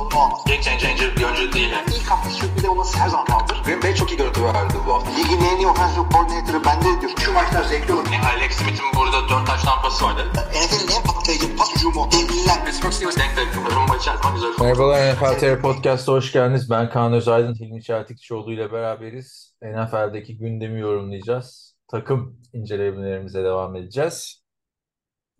sorunu olmaz. Game changer bir oyuncu değil. Yani. İlk hafta sürpriz olması her zaman kaldır. Green Bay çok iyi görüntü verdi bu hafta. Ligin en iyi offensive coordinator'ı bende diyor. Şu maçlar zevkli olur. Yani Alex Smith'in burada 4 taş tampası vardı. NFL'in en patlayıcı pas hücumu. Devliler. Pittsburgh Steelers denk denk. Rumba içer zaman güzel. Merhabalar NFL TR Podcast'a hoş geldiniz. Ben Kaan Özaydın, Hilmi Çeltikçioğlu ile beraberiz. NFL'deki gündemi yorumlayacağız. Takım incelemelerimize devam edeceğiz.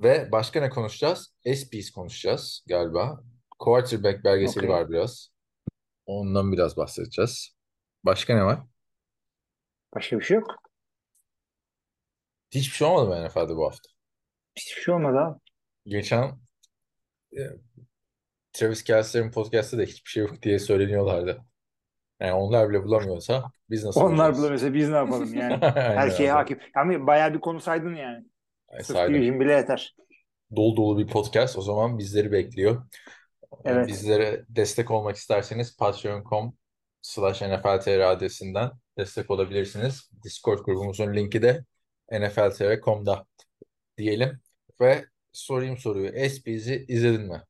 Ve başka ne konuşacağız? SPs konuşacağız galiba. Quarterback belgeseli Okey. var biraz. Ondan biraz bahsedeceğiz. Başka ne var? Başka bir şey yok. Hiçbir şey olmadı mı NFL'de bu hafta? Hiçbir şey olmadı abi. Geçen e, Travis Kelce'lerin podcast'ta da hiçbir şey yok diye söyleniyorlardı. Yani onlar bile bulamıyorsa biz nasıl Onlar bulacağız? bulamıyorsa biz ne yapalım yani? Her şeye abi. hakim. Yani bayağı bir konu saydın yani. Ay, Sırf saydım. Division bile yeter. Dolu dolu bir podcast o zaman bizleri bekliyor. Evet. Bizlere destek olmak isterseniz patreon.com slash nfltr adresinden destek olabilirsiniz. Discord grubumuzun linki de nfltr.com'da diyelim. Ve sorayım soruyu. SP'zi izledin mi?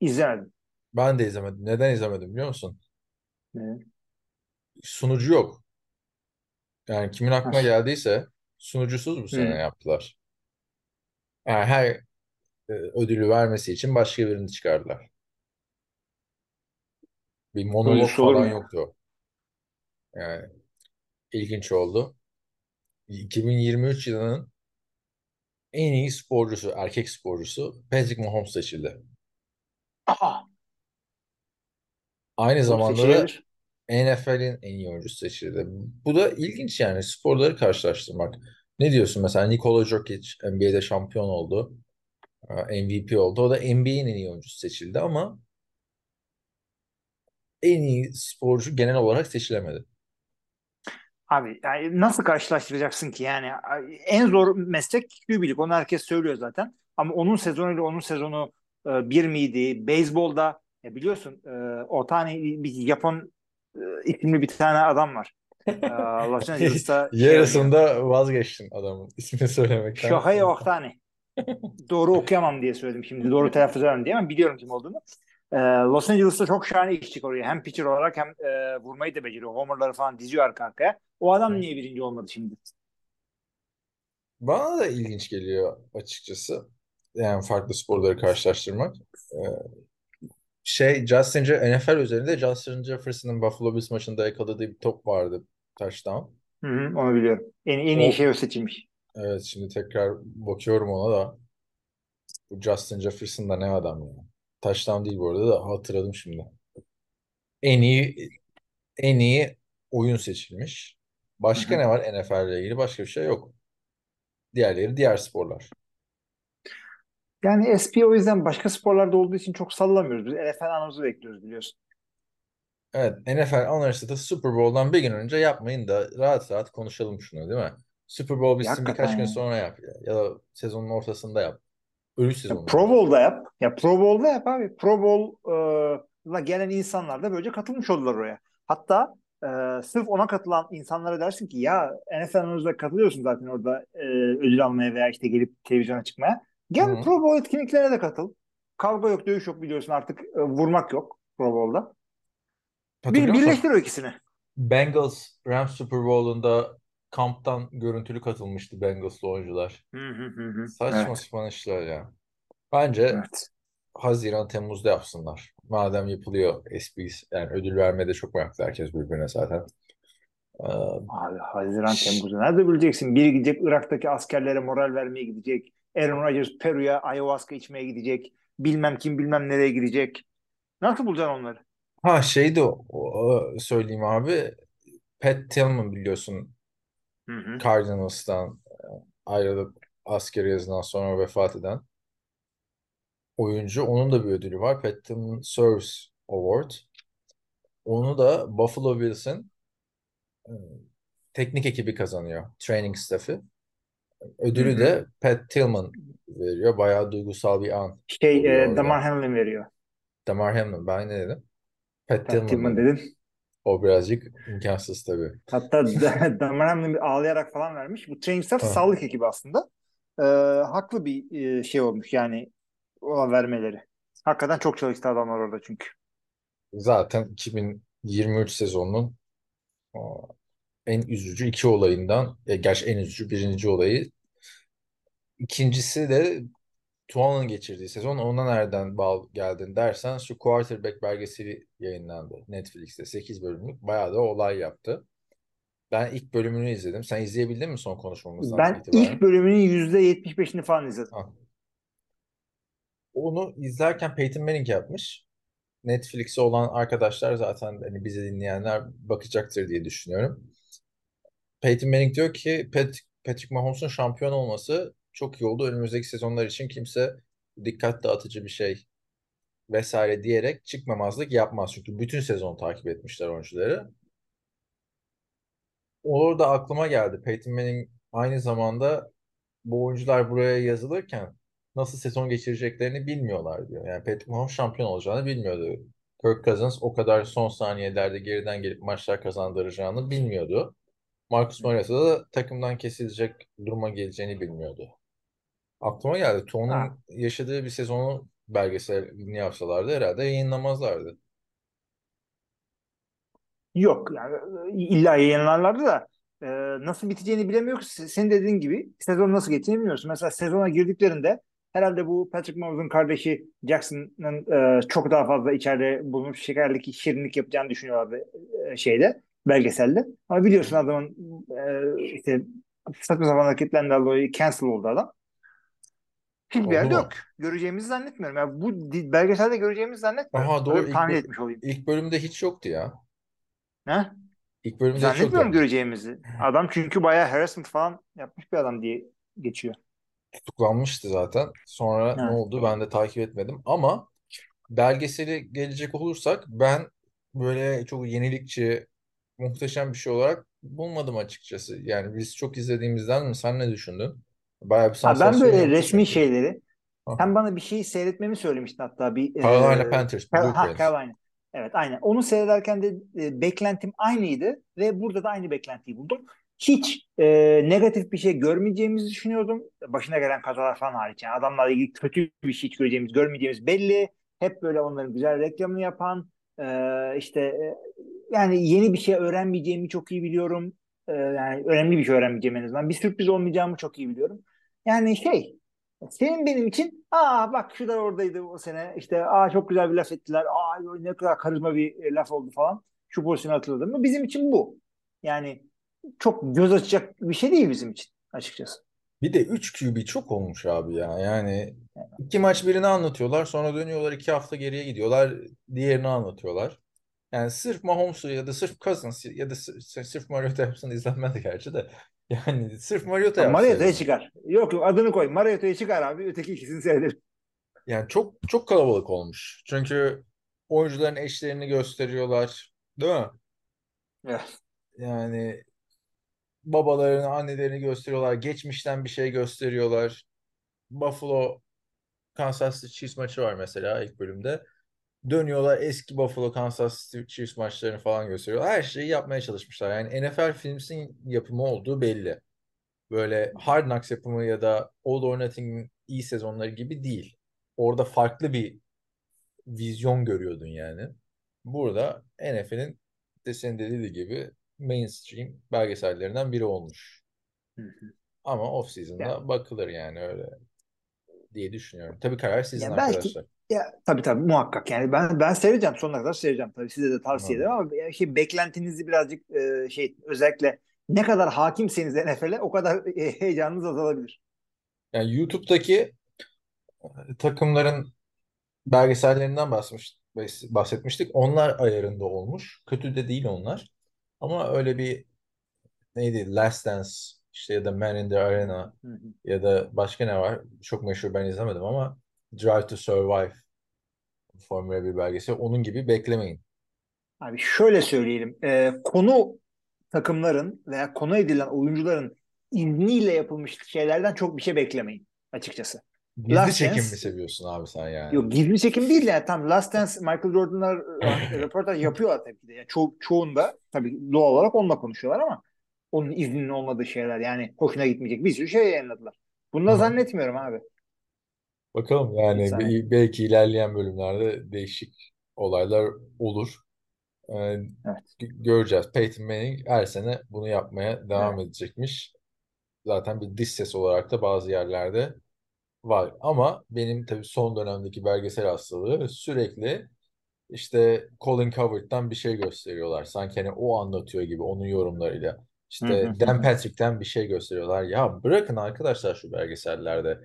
İzlemedim. Ben de izlemedim. Neden izlemedim biliyor musun? Ne? Sunucu yok. Yani kimin aklına Nasıl? geldiyse sunucusuz bu sene Hı. yaptılar. Yani her e, ödülü vermesi için başka birini çıkardılar. Bir monolog Sunucusu olur falan mu yoktu. Yani ilginç oldu. 2023 yılının en iyi sporcusu, erkek sporcusu Patrick Mahomes seçildi. Aha! Aynı zamanda da seçilebilir. NFL'in en iyi oyuncusu seçildi. Bu da ilginç yani sporları karşılaştırmak. Ne diyorsun mesela Nikola Jokic NBA'de şampiyon oldu. MVP oldu. O da NBA'in en iyi oyuncusu seçildi ama en iyi sporcu genel olarak seçilemedi. Abi yani nasıl karşılaştıracaksın ki yani en zor meslek QB'lik onu herkes söylüyor zaten ama onun sezonuyla onun sezonu e, bir miydi? Beyzbolda ya biliyorsun e, Otani bir Japon e, isimli bir tane adam var. E, Los Angeles'ta şey. Yarısında vazgeçtin adamın ismini söylemekten. Shohei Ohtani. Doğru okuyamam diye söyledim şimdi. Doğru telaffuz edemem diye ama biliyorum kim olduğunu. Ee, Los Angeles'ta çok şahane iş çıkarıyor. Hem pitcher olarak hem e, vurmayı da beceriyor. Homer'ları falan diziyor arka arkaya. O adam niye birinci olmadı şimdi? Bana da ilginç geliyor açıkçası. Yani farklı sporları karşılaştırmak. Ee, şey Justin Je- NFL üzerinde Justin Jefferson'ın Buffalo Bills maçında yakaladığı bir top vardı. Touchdown. Hı hı, onu biliyorum. En, en iyi O, şey o seçilmiş. evet şimdi tekrar bakıyorum ona da. Bu Justin Jefferson da ne adam ya. Touchdown değil bu arada da hatırladım şimdi. En iyi en iyi oyun seçilmiş. Başka hı. ne var NFL ile ilgili? Başka bir şey yok. Diğerleri diğer sporlar. Yani SP o yüzden başka sporlarda olduğu için çok sallamıyoruz. Biz NFL anımızı bekliyoruz biliyorsun. Evet, NFL analisti de Super Bowl'dan bir gün önce yapmayın da rahat rahat konuşalım şunu değil mi? Super Bowl bitsin birkaç gün ya. sonra yap ya. Ya da sezonun ortasında yap. Ölü Ya sezonunda Pro. Bowl'da yap. Ya Pro Bowl'da yap abi. Pro Bowl'la gelen insanlar da böylece katılmış oldular oraya. Hatta e, sırf ona katılan insanlara dersin ki ya NFL analizde katılıyorsun zaten orada e, ödül almaya veya işte gelip televizyona çıkmaya. Gel Hı. Pro Bowl etkinliklerine de katıl. Kavga yok, dövüş yok biliyorsun artık e, vurmak yok Pro Bowl'da. Bir, birleştir o ikisini. Bengals Rams Super Bowl'unda kamptan görüntülü katılmıştı Bengals'lı oyuncular. Saçma Evet, sapan işler ya. Bence evet. Haziran Temmuz'da yapsınlar. Madem yapılıyor SPs yani ödül vermede çok meraklı herkes birbirine zaten. Ee, Abi Haziran Temmuz'da nerede bileceksin? Biri gidecek Irak'taki askerlere moral vermeye gidecek. Aaron Rodgers Peru'ya ayahuasca içmeye gidecek. Bilmem kim bilmem nereye gidecek. Nasıl bulacaksın onları? ha şey de o- o- söyleyeyim abi. Pat Tillman biliyorsun Hı hı. Cardinals'tan ayrılıp asker yazından sonra vefat eden oyuncu. Onun da bir ödülü var. Pat Tillman Service Award. Onu da Buffalo Bills'in e, teknik ekibi kazanıyor. Training staff'ı. Hı Ödülü hı. de Pat Tillman veriyor. Bayağı duygusal bir an Şey e. Damar Hamlin veriyor. Damar Hamlin. Ben ne dedim? Pat Pat Tillman Tillman dedim. O birazcık imkansız tabii. Hatta Damar ağlayarak falan vermiş. Bu training staff sağlık ekibi aslında. Ee, haklı bir e, şey olmuş yani ona vermeleri. Hakikaten çok çalıştı adamlar orada çünkü. Zaten 2023 sezonunun en üzücü iki olayından, e, gerçi en üzücü birinci olayı. İkincisi de Tuana'nın geçirdiği sezon. Ona nereden bağ geldin dersen şu Quarterback belgeseli yayınlandı Netflix'te 8 bölümlük. Bayağı da olay yaptı. Ben ilk bölümünü izledim. Sen izleyebildin mi son konuşmamızdan Ben itibaren? ilk bölümünün %75'ini falan izledim. Ha. Onu izlerken Peyton Manning yapmış. Netflix'e olan arkadaşlar zaten hani bizi dinleyenler bakacaktır diye düşünüyorum. Peyton Manning diyor ki Pat, Patrick Mahomes'un şampiyon olması çok iyi oldu. Önümüzdeki sezonlar için kimse dikkat dağıtıcı bir şey vesaire diyerek çıkmamazlık yapmaz. Çünkü bütün sezon takip etmişler oyuncuları. Orada aklıma geldi. Peyton Manning aynı zamanda bu oyuncular buraya yazılırken nasıl sezon geçireceklerini bilmiyorlar diyor. Yani Patrick Mahomes şampiyon olacağını bilmiyordu. Kirk Cousins o kadar son saniyelerde geriden gelip maçlar kazandıracağını bilmiyordu. Marcus Mariota da takımdan kesilecek duruma geleceğini bilmiyordu. Aklıma geldi. Ha. yaşadığı bir sezonu belgeselini yapsalardı herhalde yayınlamazlardı. Yok yani illa yayınlarlardı da e, nasıl biteceğini bilemiyoruz. Senin dediğin gibi sezon nasıl geçeceğini bilmiyorsun. Mesela sezona girdiklerinde herhalde bu Patrick Mahomes'un kardeşi Jackson'ın e, çok daha fazla içeride bulunup şekerlik, şirinlik yapacağını düşünüyorlardı e, şeyde, belgeselde. Ama biliyorsun adamın e, işte saçma sapan hareketlerinden dolayı cancel oldu adam. Hiçbir Oldu yerde mu? yok. Göreceğimizi zannetmiyorum. Yani bu belgeselde göreceğimizi zannetmiyorum. Aha doğru Öyle bir ilk, tahmin böl- etmiş olayım. ilk bölümde hiç yoktu ya. Ha? İlk bölümde hiç yoktu. Zannetmiyorum göreceğimizi. Adam çünkü bayağı harassment falan yapmış bir adam diye geçiyor. tutuklanmıştı zaten. Sonra ne Evet. oldu ben de takip etmedim. Ama belgeseli gelecek olursak ben böyle çok yenilikçi, muhteşem bir şey olarak bulmadım açıkçası. Yani biz çok izlediğimizden mi? Sen ne düşündün? Bayağı bir Ha, ben böyle resmi şeyleri Aha. sen bana bir şey seyretmemi söylemiştin hatta bir Carolina e, Panthers, Car- Blue ha, Prince. Carolina. Evet aynen. Onu seyrederken de e, beklentim aynıydı ve burada da aynı beklentiyi buldum. Hiç e, negatif bir şey görmeyeceğimizi düşünüyordum. Başına gelen kazalar falan hariç. Yani adamlarla ilgili kötü bir şey hiç göreceğimiz, görmeyeceğimiz belli. Hep böyle onların güzel reklamını yapan e, işte e, yani yeni bir şey öğrenmeyeceğimi çok iyi biliyorum. E, yani önemli bir şey öğrenmeyeceğim en azından. Bir sürpriz olmayacağımı çok iyi biliyorum. Yani şey senin benim için aa bak şu da oradaydı o sene işte aa çok güzel bir laf ettiler aa ne kadar karizma bir e, laf oldu falan şu pozisyonu hatırladım mı bizim için bu yani çok göz açacak bir şey değil bizim için açıkçası. Bir de 3 QB çok olmuş abi ya. Yani iki maç birini anlatıyorlar. Sonra dönüyorlar iki hafta geriye gidiyorlar. Diğerini anlatıyorlar. Yani sırf Mahomes'u ya da sırf Cousins ya da sırf, Mariota yapsın izlenmez gerçi de. Yani sırf Mariota Mariota'ya çıkar. Yok yok adını koy. Mariota'ya çıkar abi. Öteki ikisini seyredelim. Yani çok çok kalabalık olmuş. Çünkü oyuncuların eşlerini gösteriyorlar. Değil mi? Evet. Yani babalarını, annelerini gösteriyorlar. Geçmişten bir şey gösteriyorlar. Buffalo Kansas City Chiefs maçı var mesela ilk bölümde. Dönüyorlar eski Buffalo Kansas City Chiefs maçlarını falan gösteriyorlar. Her şeyi yapmaya çalışmışlar. Yani NFL Films'in yapımı olduğu belli. Böyle Hard Knocks yapımı ya da All or Nothing'in iyi sezonları gibi değil. Orada farklı bir vizyon görüyordun yani. Burada NFL'in de senin dediği gibi mainstream belgesellerinden biri olmuş. Hı hı. Ama off-season'da Yani- bakılır yani öyle diye düşünüyorum. Tabii karar sizin Ya belki- arkadaşlar. Ya tabii tabii muhakkak yani ben ben seyredeceğim sonuna kadar seyredeceğim tabii size de tavsiye ederim ama şey beklentinizi birazcık e, şey özellikle ne kadar hakimseniz NFL'e o kadar e, heyecanınız azalabilir. Yani YouTube'daki e, takımların belgesellerinden bahsetmiş, bahsetmiştik. Onlar ayarında olmuş. Kötü de değil onlar. Ama öyle bir neydi? Last Dance işte ya da Man in the Arena Hı hı. ya da başka ne var? Çok meşhur ben izlemedim ama Drive to Survive Formula 1 belgeseli. Onun gibi beklemeyin. Abi şöyle söyleyelim. e, konu takımların veya konu edilen oyuncuların izniyle yapılmış şeylerden çok bir şey beklemeyin açıkçası. Gizli Last çekim Dance- mi seviyorsun abi sen yani? Yok gizli çekim değil yani tam Last Dance Michael Jordan'lar e, röportaj yapıyorlar tabii ki de. Yani ço- çoğunda tabii doğal olarak onunla konuşuyorlar ama onun izninin olmadığı şeyler yani hoşuna gitmeyecek bir sürü şey yayınladılar. Bunu da zannetmiyorum abi. Bakalım yani be- belki ilerleyen bölümlerde değişik olaylar olur. Ee, gö- göreceğiz. Peyton Manning her sene bunu yapmaya devam edecekmiş. Zaten bir diş ses olarak da bazı yerlerde var. Ama benim tabii son dönemdeki belgesel hastalığı sürekli işte Colin Cowherd'dan bir şey gösteriyorlar. Sanki hani o anlatıyor gibi onun yorumlarıyla. Hı İşte hı Dan hı. Patrick'ten bir şey gösteriyorlar. Ya bırakın arkadaşlar şu belgesellerde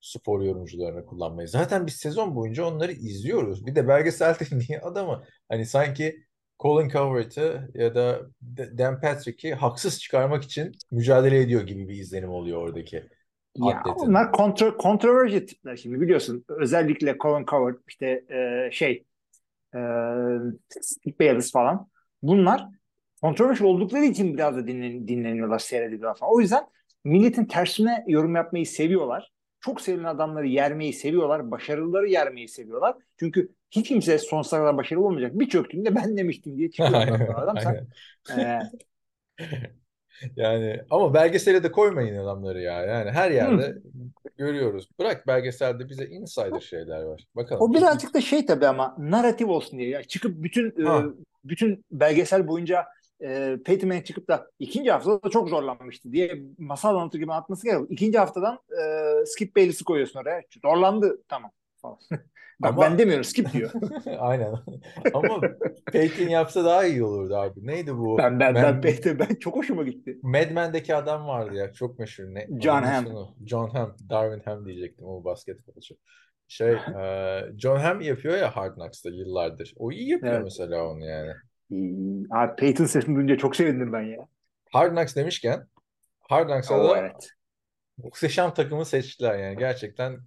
spor yorumcularını kullanmayı. Zaten biz sezon boyunca onları izliyoruz. Bir de belgeselde niye adamı hani sanki Colin Cowherd'ı ya da Dan Patrick'i haksız çıkarmak için mücadele ediyor gibi bir izlenim oluyor oradaki Ya atletin. onlar kontro kontroverji tipler şimdi biliyorsun. Özellikle Colin Cowherd işte e, şey e, Bayless falan. Bunlar kontroverji oldukları için biraz da dinlen, dinleniyorlar, seyrediliyorlar falan. O yüzden milletin tersine yorum yapmayı seviyorlar. Çok sevilen adamları yermeyi seviyorlar. Başarılıları yermeyi seviyorlar. Çünkü hiç kimse sonsuza kadar başarılı olmayacak. Bir çöktüğünde ben demiştim diye çıkıyor adam. Sen, e, Yani ama belgesele de koymayın adamları ya. Yani her yerde görüyoruz. Bırak belgeselde bize insider şeyler var. Bakalım. O birazcık da şey tabii ama narratif olsun diye. Yani çıkıp bütün e, bütün belgesel boyunca e, Peyton Manning çıkıp da ikinci haftada da çok zorlanmıştı diye masal anlatır gibi anlatması gerekiyor. İkinci haftadan e, Skip Bayless'i koyuyorsun oraya. Zorlandı tamam falan. Bak Ama- ben demiyorum Skip diyor. Aynen. Ama Peyton yapsa daha iyi olurdu abi. Neydi bu? ben ben ben Man- Peyton ben çok hoşuma gitti. Mad Men'deki adam vardı ya. Çok meşhur. Ne? John sonu. John Hamm. Darwin Ham diyecektim o basketbolcu. Şey, e, John Hamm yapıyor ya Hard Knocks'ta yıllardır. O iyi yapıyor Evet. mesela onu yani. Hmm, Abi Peyton sesini duyunca çok sevindim ben ya. Hard Knocks demişken Hard Knocks'ta Oo, da evet. muhteşem takımı seçtiler yani. Gerçekten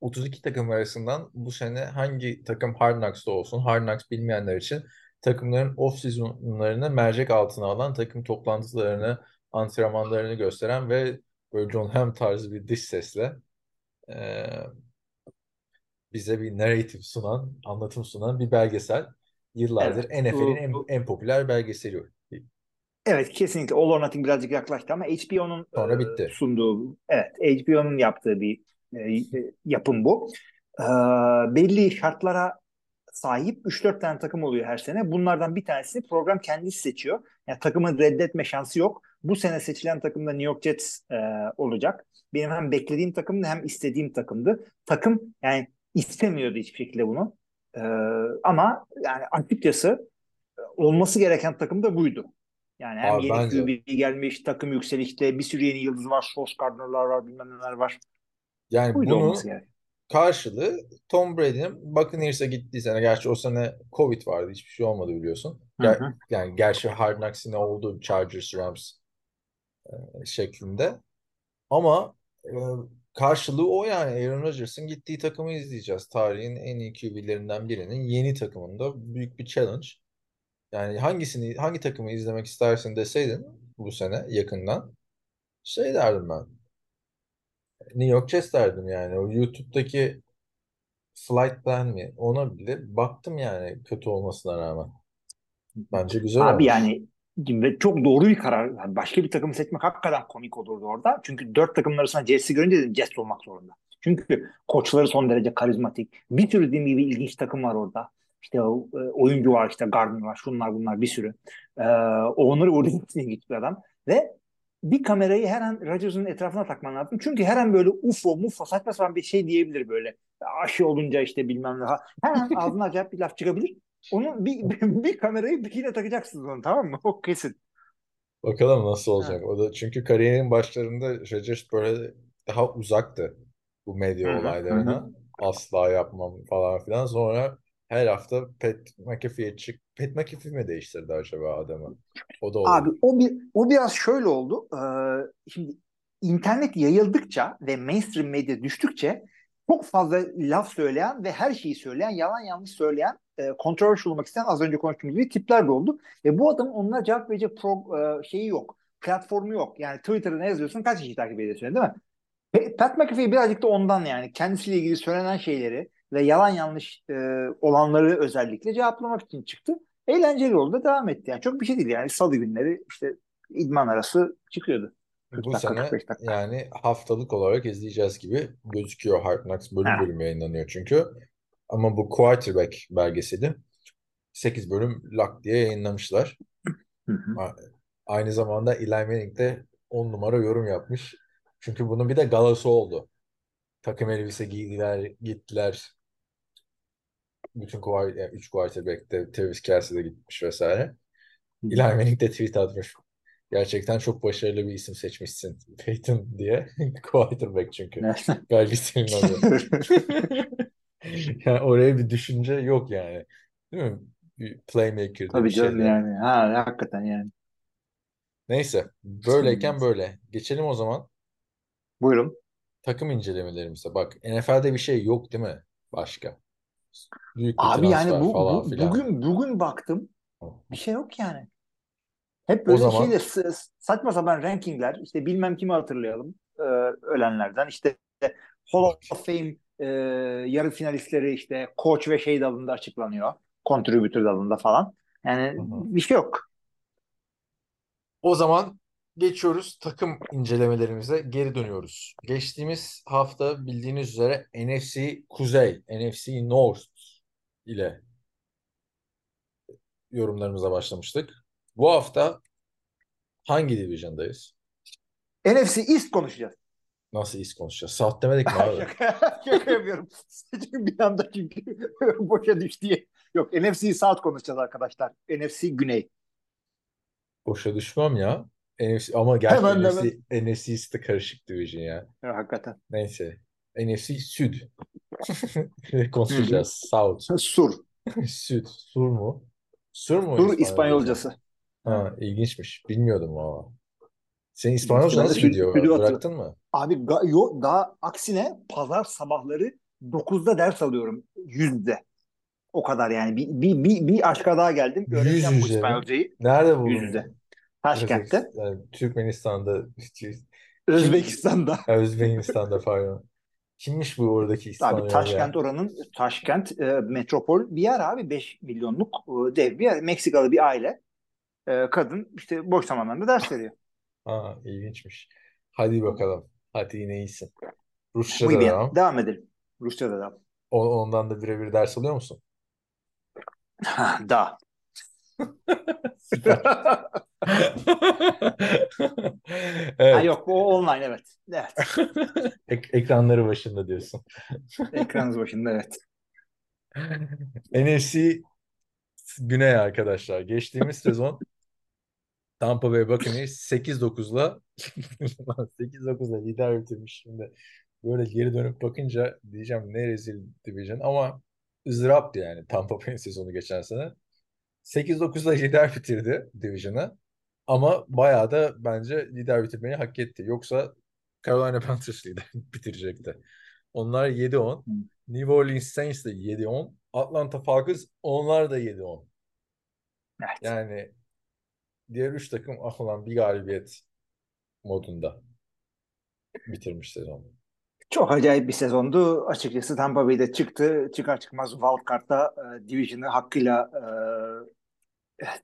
32 takım arasından bu sene hangi takım Hard Knocks'ta olsun, Hard Knocks bilmeyenler için takımların off seasonlarını mercek altına alan takım toplantılarını, antrenmanlarını gösteren ve böyle John Hamm tarzı bir dış sesle eee, bize bir narrative sunan, anlatım sunan bir belgesel. Yıllardır Evet. NFL'in en, en popüler belgeseli. Evet kesinlikle All or Nothing birazcık yaklaştı ama HBO'nun Sonra e, bitti. sunduğu evet HBO'nun yaptığı bir e, e, yapım bu. E, belli şartlara sahip 3-4 tane takım oluyor her sene. Bunlardan bir tanesini program kendisi seçiyor. Yani takımın reddetme şansı yok. Bu sene seçilen takım da New York Jets e, olacak. Benim hem beklediğim takımdı hem istediğim takımdı. Takım yani istemiyordu hiçbir şekilde bunu. E, ama yani açıkçası e, olması gereken takım da buydu. Yani hem Abi yeni bence- QB gelmiş, takım yükselişte, bir sürü yeni yıldız var, Sauce Gardner'lar var, bilmem neler var. Yani Buydu bunu karşılığı Tom Brady'nin Buccaneers'a gittiği sene gerçi o sene Covid vardı hiçbir şey olmadı biliyorsun. Hı Ger- hı. yani gerçi Hard Knocks yine oldu Chargers Rams e, şeklinde. Ama e, karşılığı o yani Aaron Rodgers'ın gittiği takımı izleyeceğiz. Tarihin en iyi QB'lerinden birinin yeni takımında büyük bir challenge. Yani hangisini hangi takımı izlemek istersin deseydin bu sene yakından şey derdim ben. New York Jets derdim yani. O YouTube'daki Flight Plan mi? Ona bile baktım yani kötü olmasına rağmen. Bence güzel Abi olmuş. yani ve çok doğru bir karar. Yani başka bir takım seçmek hakikaten komik olurdu orada. Çünkü dört takımın arasında Jets'i görünce dedim Jets olmak zorunda. Çünkü koçları son derece karizmatik. Bir sürü dediğim gibi ilginç takım var orada. İşte e, oyuncu var işte Gardner var şunlar bunlar bir sürü. Ee, onları orada ilginç bir adam. Ve bir kamerayı her an Rodgers'ın etrafına takman lazım. Çünkü her an böyle UFO, mufo saçma sapan bir şey diyebilir böyle. Aşı olunca işte bilmem ne. Her an ağzına acayip bir laf çıkabilir. Onun bir, bir, bir kamerayı bikine takacaksınız onu tamam mı? O kesin. Bakalım nasıl olacak. O da çünkü kariyerin başlarında Rodgers böyle daha uzaktı bu medya Hı hı, olaylarına. hı Asla yapmam falan filan. Sonra her hafta Pat McAfee'ye çık. Pat McAfee mi değiştirdi acaba adamı? O da olur. Abi o bir o biraz şöyle oldu. Ee, şimdi internet yayıldıkça ve mainstream medya düştükçe çok fazla laf söyleyen ve her şeyi söyleyen, yalan yanlış söyleyen, e, controversial olmak isteyen az önce konuştuğumuz gibi tipler de oldu. Ve bu adamın onlara cevap verecek pro, e, şeyi yok. Platformu yok. Yani Twitter'da ne yazıyorsun? Kaç kişi takip ediyorsun değil mi? Pat McAfee birazcık da ondan yani kendisiyle ilgili söylenen şeyleri ve yalan yanlış e, olanları özellikle cevaplamak için çıktı. Eğlenceli oldu da devam etti. Yani çok bir şey değil yani salı günleri işte idman arası çıkıyordu. 40 Bu dakika, sene 45 dakika. yani haftalık olarak izleyeceğiz gibi gözüküyor. Hard Knocks bölüm Ha. bölüm yayınlanıyor çünkü. Ama bu quarterback belgeseli 8 bölüm lak diye yayınlamışlar. Hı hı. A- Aynı zamanda Eli Manning de 10 numara yorum yapmış. Çünkü bunun bir de galası oldu. Takım elbise giydiler, gittiler. Bütün kuvar, yani 3 quarterback'te Travis Kelce de gitmiş vesaire. Eli Manning de tweet atmış. Gerçekten çok başarılı bir isim seçmişsin Peyton diye. Quarterback çünkü. Belgeselin adı. Yani oraya bir düşünce yok yani. Değil mi? Bir playmaker Tabii bir şey canım de. yani. Ha, hakikaten yani. Neyse. Böyleyken böyle. Geçelim o zaman Buyurun. takım incelemelerimize. Bak NFL'de bir şey yok değil mi? Başka. Büyük bir Abi yani bu, falan bu filan. bugün bugün baktım bir şey yok yani. Hep O böyle zaman- şeyler s- saçma sapan rankingler işte bilmem kimi hatırlayalım e, ölenlerden işte Hall of Fame e, yarı finalistleri işte coach ve şey dalında açıklanıyor. Contributor dalında falan. Yani Hı hı. bir şey yok. O zaman geçiyoruz takım incelemelerimize geri dönüyoruz. Geçtiğimiz hafta bildiğiniz üzere NFC Kuzey, NFC North ile yorumlarımıza başlamıştık. Bu hafta hangi division'dayız? NFC East konuşacağız. Nasıl East konuşacağız? South demedik mi abi? şaka, yapıyorum. Çünkü bir anda çünkü boşa düştü diye. Yok NFC South konuşacağız arkadaşlar. NFC Güney. Boşa düşmem ya. NFC, ama gerçi Hemen, NFC, NFC de karışık division ya. Ya, hakikaten. Neyse. NFC Süd. konuşacağız. South. Sur. Süd. Sur mu? Sur mu Sur İspanyolcası? İspanyolcası. Ha, ilginçmiş. Bilmiyordum valla. Senin İspanyolca nasıl gidiyor? Hatır- Bıraktın mı? Abi ga- yo, daha aksine pazar sabahları 9'da ders alıyorum yüzde. O kadar yani. Bir, bir, bir, bir aşka daha geldim. Yüz Öğreneceğim bu yüze mi? İspanyolcayı. Nerede buldun? Yüzde. Taşkent'te. Yani Türkmenistan'da, Özbekistan'da. Özbekistan'da pardon. Kimmiş bu oradaki İspanyol Abi Taşkent ya? oranın Taşkent e, metropol bir yer abi 5 milyonluk e, dev bir yer. Meksikalı bir aile. E, kadın işte boş zamanlarında ders veriyor. Ha, ilginçmiş. Hadi bakalım. Hadi yine iyisin. Rusça Bu da bir devam. devam edelim. Rusça'da devam. O- Ondan da birebir ders alıyor musun? da. Süper. Ha, Evet. yok bu online evet. Evet. Ek- ekranları başında diyorsun. Ekranınız başında evet. NFC Güney arkadaşlar. Geçtiğimiz sezon Tampa Bay Buccaneers 8-9'la 8-9'la lider bitirmiş şimdi. Böyle geri dönüp bakınca diyeceğim ne rezil division ama ızdıraptı yani Tampa Bay'in sezonu geçen sene. 8-9'la lider bitirdi division'ı. Ama bayağı da bence lider bitirmeyi hak etti. Yoksa Carolina Panthers lider bitirecekti. Onlar 7-10. New Orleans Saints de 7-10. Atlanta Falcons onlar da 7-10. Evet. Yani diğer üç takım ah olan bir galibiyet modunda bitirmiş sezonu. Çok acayip bir sezondu. Açıkçası Tampa Bay'de çıktı. Çıkar çıkmaz Wildcard'da e, Division'ı hakkıyla e,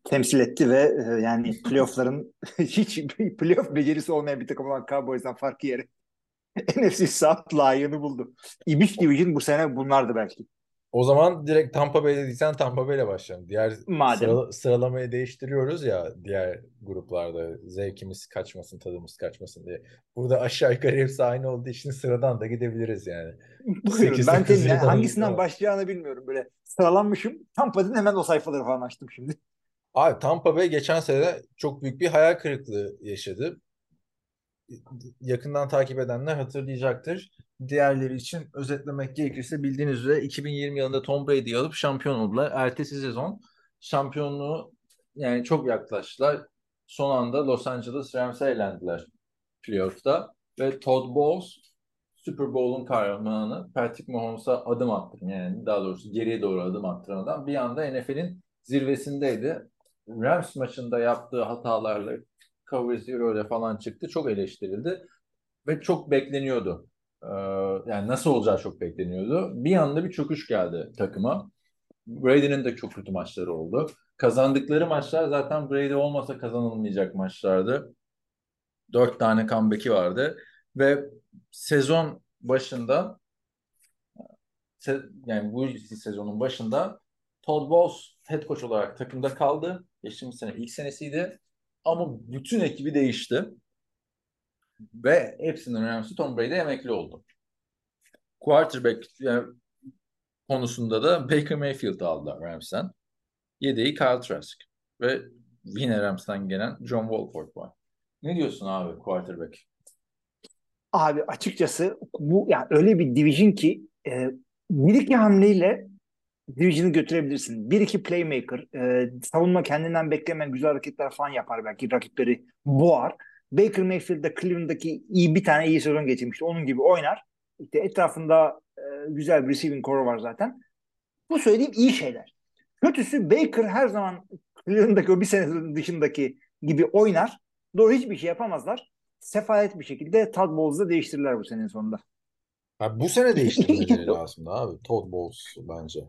temsil etti ve e, yani playoff'ların hiç playoff becerisi olmayan bir takım olan Cowboys'dan farkı yeri NFC South layığını buldu. İbiş Division bu sene bunlardı belki. O zaman direkt Tampa Bay dediysen Tampa Bay'le başlayalım. Diğer Madem. sıra- sıralamayı değiştiriyoruz ya diğer gruplarda zevkimiz kaçmasın, tadımız kaçmasın diye. Burada aşağı yukarı hepsi aynı olduğu için sıradan da gidebiliriz yani. Buyurun. Ben senin hangisinden on. başlayacağını bilmiyorum. Böyle sıralanmışım. Tampa'dan hemen o sayfaları falan açtım şimdi. Abi Tampa Bay geçen sene çok büyük bir hayal kırıklığı yaşadı. Yakından takip edenler hatırlayacaktır. Diğerleri için özetlemek gerekirse bildiğiniz üzere 2020 yılında Tom Brady'yi alıp şampiyon oldular. Ertesi sezon şampiyonluğu yani çok yaklaştılar. Son anda Los Angeles Rams'e elendiler playoff'ta ve Todd Bowles Super Bowl'un kahramanı Patrick Mahomes'a adım attıran yani daha doğrusu geriye doğru adım attıran adam bir anda NFL'in zirvesindeydi. Rams maçında yaptığı hatalarla cover zero ile falan çıktı. Çok eleştirildi. ve çok bekleniyordu. Ee, yani nasıl olacağı çok bekleniyordu. Bir anda bir çöküş geldi takıma. Brady'nin de çok kötü maçları oldu. Kazandıkları maçlar zaten Brady olmasa kazanılmayacak maçlardı. Dört tane comeback'i vardı ve sezon başında yani bu sezonun başında Todd Bowles head coach olarak takımda kaldı. Geçtiğimiz sene ilk senesiydi. Ama bütün ekibi değişti. Ve hepsinden önemlisi Tom Brady emekli oldu. Quarterback yani konusunda da Baker Mayfield aldılar Rams'ten. Yedeği Kyle Trask. Ve yine Rams'ten gelen John Wolford var. Ne diyorsun abi quarterback? Abi açıkçası bu yani öyle bir division ki e, bir iki hamleyle division'ı götürebilirsin. Bir iki playmaker, e, savunma kendinden beklemeyen güzel hareketler falan yapar belki rakipleri boğar. Baker Mayfield de Cleveland'daki iyi bir tane iyi sezon geçirmişti. Onun gibi oynar. İşte etrafında e, güzel bir receiving core var zaten. Bu söylediğim iyi şeyler. Kötüsü Baker her zaman Cleveland'daki o bir sene dışındaki gibi oynar. Doğru hiçbir şey yapamazlar. Sefalet bir şekilde Todd Bowles'ı değiştirirler bu senenin sonunda. Ya bu sene değiştirmeleri lazım abi. Todd Bowles bence.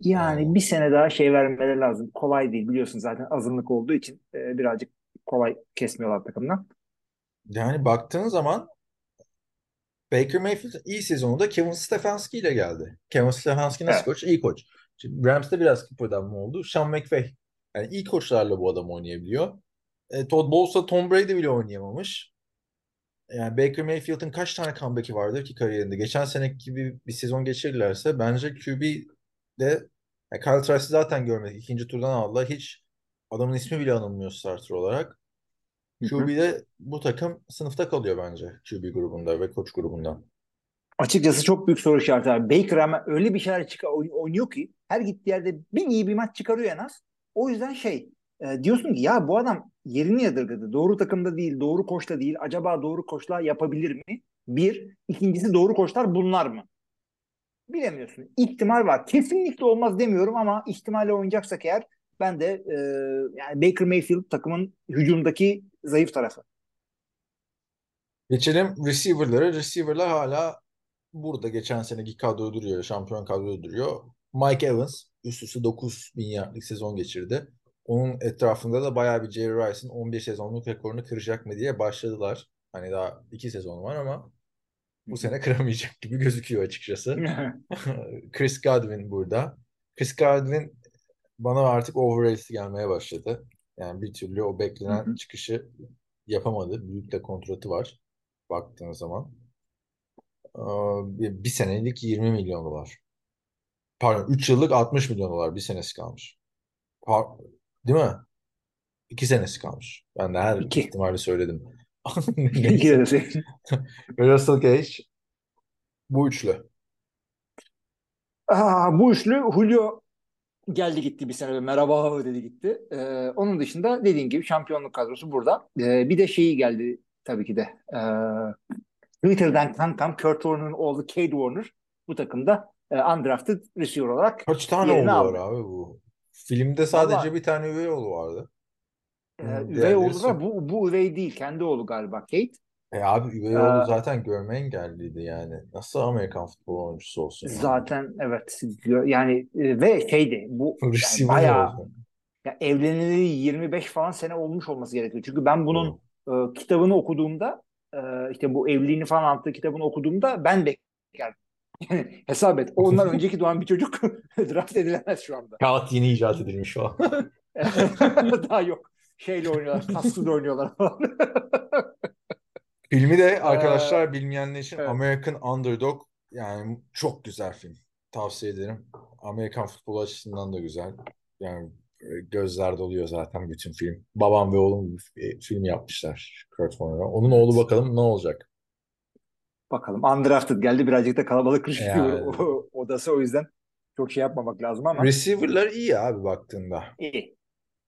Yani hmm. bir sene daha şey vermeleri lazım. Kolay değil biliyorsun zaten azınlık olduğu için e, birazcık kolay kesmiyorlar takımdan. Yani baktığın zaman Baker Mayfield iyi sezonunda Kevin Stefanski ile geldi. Kevin Stefanski nasıl evet. koç? İyi koç. Şimdi Rams'te biraz kıpırdanma oldu. Sean McVay. Yani iyi koçlarla bu adam oynayabiliyor. E, Todd Bowles'la Tom Brady bile oynayamamış. Yani Baker Mayfield'ın kaç tane comeback'i vardır ki kariyerinde? Geçen seneki gibi bir sezon geçirirlerse bence QB de yani Kyle Trask'i zaten görmedik. İkinci turdan aldılar. Hiç adamın ismi bile anılmıyor starter olarak. QB'de bu takım sınıfta kalıyor bence QB grubunda ve koç grubunda. Açıkçası çok büyük soru işareti abi. Baker ama öyle bir şeyler çıkar, oynuyor ki her gittiği yerde bir iyi bir maç çıkarıyor en az. O yüzden şey e, diyorsun ki ya bu adam yerini yadırgadı. Doğru takımda değil, doğru koçta değil. Acaba doğru koçla yapabilir mi? Bir. ikincisi doğru koçlar bunlar mı? bilemiyorsun. İhtimal var. Kesinlikle olmaz demiyorum ama ihtimalle oynayacaksak eğer ben de e, yani Baker Mayfield takımın hücumdaki zayıf tarafı. Geçelim receiver'lara. Receiver'lar hala burada geçen seneki kadro duruyor. Şampiyon kadro duruyor. Mike Evans üst üste 9 bin yardlık sezon geçirdi. Onun etrafında da bayağı bir Jerry Rice'ın 11 sezonluk rekorunu kıracak mı diye başladılar. Hani daha 2 sezon var ama bu sene kıramayacak gibi gözüküyor açıkçası. Chris Godwin burada. Chris Godwin bana artık overrated gelmeye başladı. Yani bir türlü o beklenen çıkışı yapamadı. Büyük de kontratı var baktığın zaman. Bir senelik 20 milyon dolar. Pardon 3 yıllık 60 milyon dolar bir senesi kalmış. Değil mi? 2 senesi kalmış. Ben de her İki. ihtimali söyledim. Russell Gage bu üçlü. Aa, bu üçlü Julio geldi gitti bir sene merhaba dedi gitti. Ee, onun dışında dediğin gibi şampiyonluk kadrosu burada. Ee, bir de şeyi geldi tabii ki de. Ee, Twitter'dan kankam Kurt Warner'ın oğlu Cade Warner bu takımda e, undrafted receiver olarak Kaç tane oğlu var abi bu? Filmde sadece Vallahi, bir tane üvey oğlu vardı. E, üvey oğlu var. Bu, bu üvey değil. Kendi oğlu galiba Kate. E abi üvey oğlu zaten görme engelliydi yani. Nasıl Amerikan futbol oyuncusu olsun? Yani? Zaten evet. Yani e, ve şeydi bu yani bayağı ya evleneli 25 falan sene olmuş olması gerekiyor. Çünkü ben bunun e, kitabını okuduğumda e, işte bu evliliğini falan anlattığı kitabını okuduğumda ben de yani hesap et. Ondan önceki doğan bir çocuk draft edilemez şu anda. Kağıt yeni icat edilmiş o. Daha yok şeyle oynuyorlar. Kaskıyla oynuyorlar falan. Filmi de arkadaşlar ee, bilmeyenler için evet. American Underdog yani çok güzel film. Tavsiye ederim. Amerikan futbol açısından da güzel. Yani e, gözler doluyor zaten bütün film. Babam ve oğlum bir film yapmışlar Kurt Warner'a. Onun oğlu bakalım ne olacak? Bakalım. Undrafted geldi. Birazcık da kalabalık yani. odası o yüzden çok şey yapmamak lazım ama. Receiver'lar iyi abi baktığında. İyi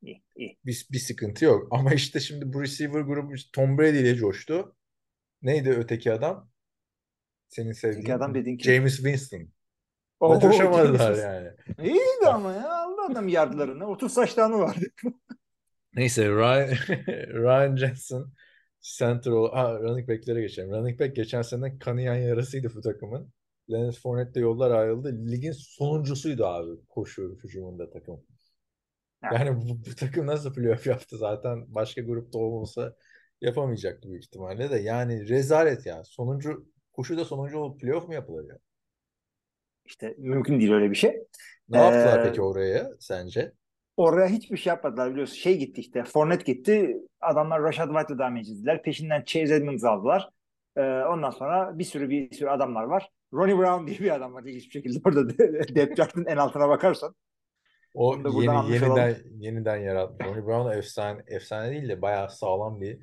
iyi, iyi. Bir, bir sıkıntı yok. Ama işte şimdi bu receiver grubu Tom Brady ile coştu. Neydi öteki adam? Senin sevdiğin. Öteki adam dediğin kim? James Winston. O coşamadılar yani. İyiydi ama ya. Aldı adam yardlarını. 30 saçlarını vardı. Neyse Ryan, Ryan Jensen Center ol ha, running back'lere geçelim. Running back geçen sene kanayan yarasıydı bu takımın. Leonard Fournette yollar ayrıldı. Ligin sonuncusuydu abi koşu hücumunda takım. Yani bu, bu takım nasıl playoff yaptı zaten başka grupta olmasa yapamayacaktı büyük ihtimalle de. Yani rezalet ya. Sonuncu koşuda sonuncu olup playoff mu yapılır ya? İşte mümkün değil öyle bir şey. Ne yaptılar Ee, peki oraya sence? Oraya hiçbir şey yapmadılar biliyorsun. Şey gitti işte. Fournette gitti. Adamlar Rashad White'la devam edildiler. Peşinden Chase Edmonds aldılar. Ee, ondan sonra bir sürü bir sürü adamlar var. Ronnie Brown diye bir adam var hiçbir şekilde orada depth chart'ın en altına bakarsan. O da yeni yeniden yeniden yaratmış. Ronnie Brown efsane efsane değil de bayağı sağlam bir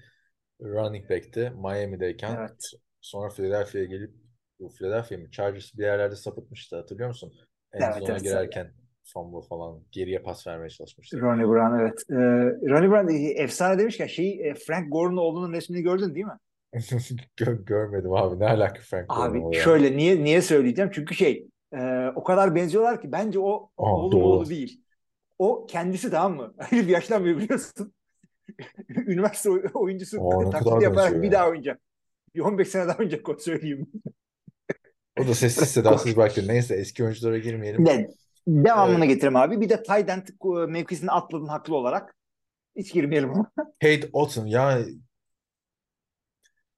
running back'ti Miami'deyken. Evet. Sonra Philadelphia'ya gelip bu Philadelphia mı? Chargers bir yerlerde sapıtmıştı hatırlıyor musun? End Evet, evet. girerken fumble falan geriye pas vermeye çalışmıştı. Ronnie Brown evet. Ee, Ronnie Brown e, efsane demişken şey Frank Gore'un oğlunun resmini gördün değil mi? Gö- görmedim abi. Ne alaka Frank Abi oğlu şöyle niye niye söyleyeceğim? Çünkü şey e, o kadar benziyorlar ki bence o Aa, doğru. oğlu değil. O kendisi tamam mı? Bir yaşlanmıyor biliyorsun. Üniversite oy- oyuncusu Aa, taklit yaparak bir daha oynayacak. Bir 15 sene daha oynayacak o söyleyeyim. O da sessiz sedasız bıraktı. Neyse eski oyunculara girmeyelim. Ne? Devamını Evet. getireyim abi. Bir de end e, mevkisini atladın haklı olarak. Hiç girmeyelim ona. Kate Otton ya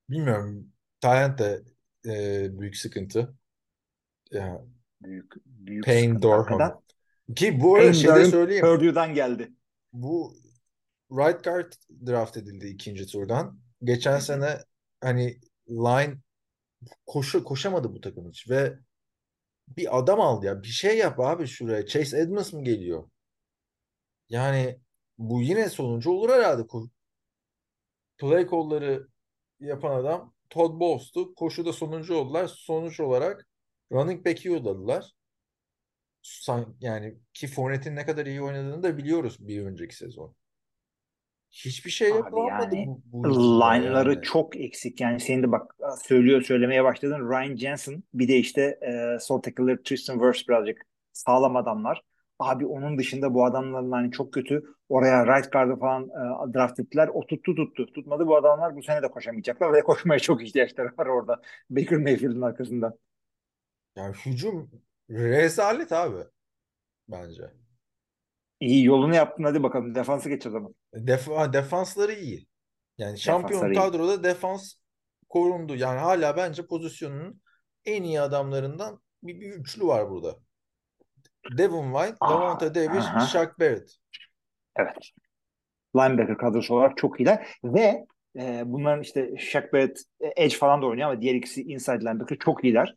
bilmiyorum. Talent de e, büyük sıkıntı. Ya, Büyük, büyük Payne hakikaten. Ki bu arada şey de Durham söyleyeyim. Purdue'dan geldi. Bu right guard draft edildi ikinci turdan. Geçen sene hani line koşu koşamadı bu takım hiç ve bir adam aldı ya. Bir şey yap abi şuraya. Chase Edmonds mı geliyor? Yani bu yine sonuncu olur herhalde. Play call'ları yapan adam Todd Bowles'tu. Koşuda sonuncu oldular. Sonuç olarak running back'i yolladılar. Yani ki Fournette'in ne kadar iyi oynadığını da biliyoruz bir önceki sezon. Hiçbir şey Abi yapılamadı yani bu, bu Line'ları yani. çok eksik. Yani senin de bak söylüyor söylemeye başladın. Ryan Jensen bir de işte e, sol tackle'ları Tristan Wirfs birazcık sağlam adamlar. Abi onun dışında bu adamların hani çok kötü. Oraya right guard'ı falan e, draft ettiler. O tuttu tuttu. Tutmadı bu adamlar bu sene de koşamayacaklar ve koşmaya çok ihtiyaçları var orada. Baker Mayfield'ın arkasında. Yani hücum rezalet abi bence. İyi yolunu yaptın hadi bakalım. Defansı geç o zaman. Def defansları iyi. Yani şampiyon Defansları iyi. kadroda defans korundu. Yani hala bence pozisyonunun en iyi adamlarından bir, bir üçlü var burada. Devin White, Aa, Lavonte Davis, aha. Shaq Barrett. Evet. Linebacker kadrosu olarak çok iyiler ve e, bunların işte Shaq Barrett e, edge falan da oynuyor ama diğer ikisi inside linebacker çok iyiler.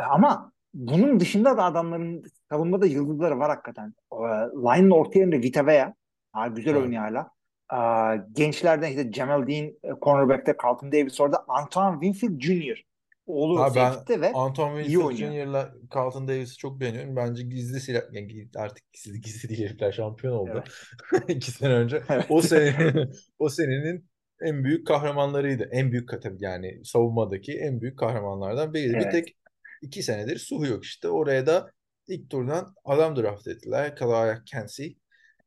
E, ama bunun dışında da adamların savunmada yıldızları var hakikaten. E, line'ın orta yerinde Vita Vea. Ha, güzel Evet. oynuyor hala. E, gençlerden işte Jamal Dean, e, cornerback'te Carlton Davis orada. Antoine Winfield Jr. Oğlu Ha, ben ve Anton Winfield. Jr.'la Carlton Davis'i çok beğeniyorum. Bence gizli silah, yani artık gizli gizli değil herifler şampiyon oldu. İki sene önce. Evet. O sene o senenin en büyük kahramanlarıydı. En büyük tabii yani savunmadaki en büyük kahramanlardan biriydi. Bir Evet. tek iki senedir Suhu yok işte. Oraya da ilk turdan adam draft ettiler. Kalaya Kensi.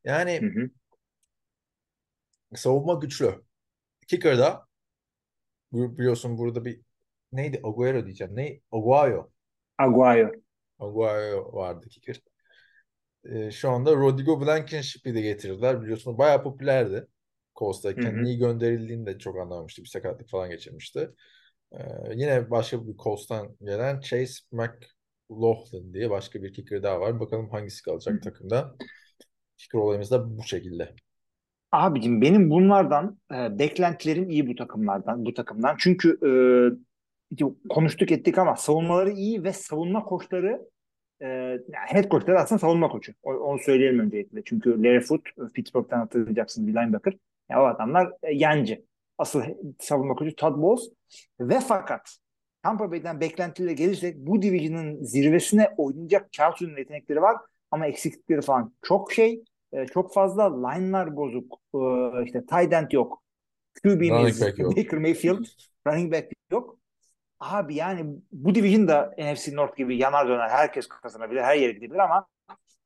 Yani Hı hı. savunma güçlü. Kicker'da biliyorsun burada bir neydi? Agüero diyeceğim. Ne? Aguayo. Aguayo. Aguayo vardı kicker. Ee, şu anda Rodrigo Blankenship'i de getirdiler. Biliyorsun bayağı popülerdi. Hı. Niye gönderildiğini de çok anlamamıştı. Bir sakatlık falan geçirmişti. Ee, yine başka bir Colts'tan gelen Chase McLaughlin diye başka bir kicker daha var. Bakalım hangisi kalacak hı. takımda. Kicker olayımız da bu şekilde. Abicim benim bunlardan e, beklentilerim iyi bu takımlardan, bu takımdan. Çünkü e, konuştuk ettik ama savunmaları iyi ve savunma koçları e, yani head coachları aslında savunma koçu. O- onu söyleyelim öncelikle. Çünkü Larry Foote, e, Pittsburgh'ten hatırlayacaksınız bir linebacker. Yani o adamlar e, yancı. Asıl savunma koçu Todd Bowles. Ve fakat Tampa Bay'den beklentiyle gelirsek bu division'ın zirvesine oynayacak üstünde yetenekleri var ama eksiklikleri falan çok şey. E, çok fazla line'lar bozuk. E, işte tight end yok. QB'miz. Baker Mayfield. Running back yok. Abi yani bu division da NFC North gibi yanar döner. Herkes kazanabilir. Her yere gidebilir ama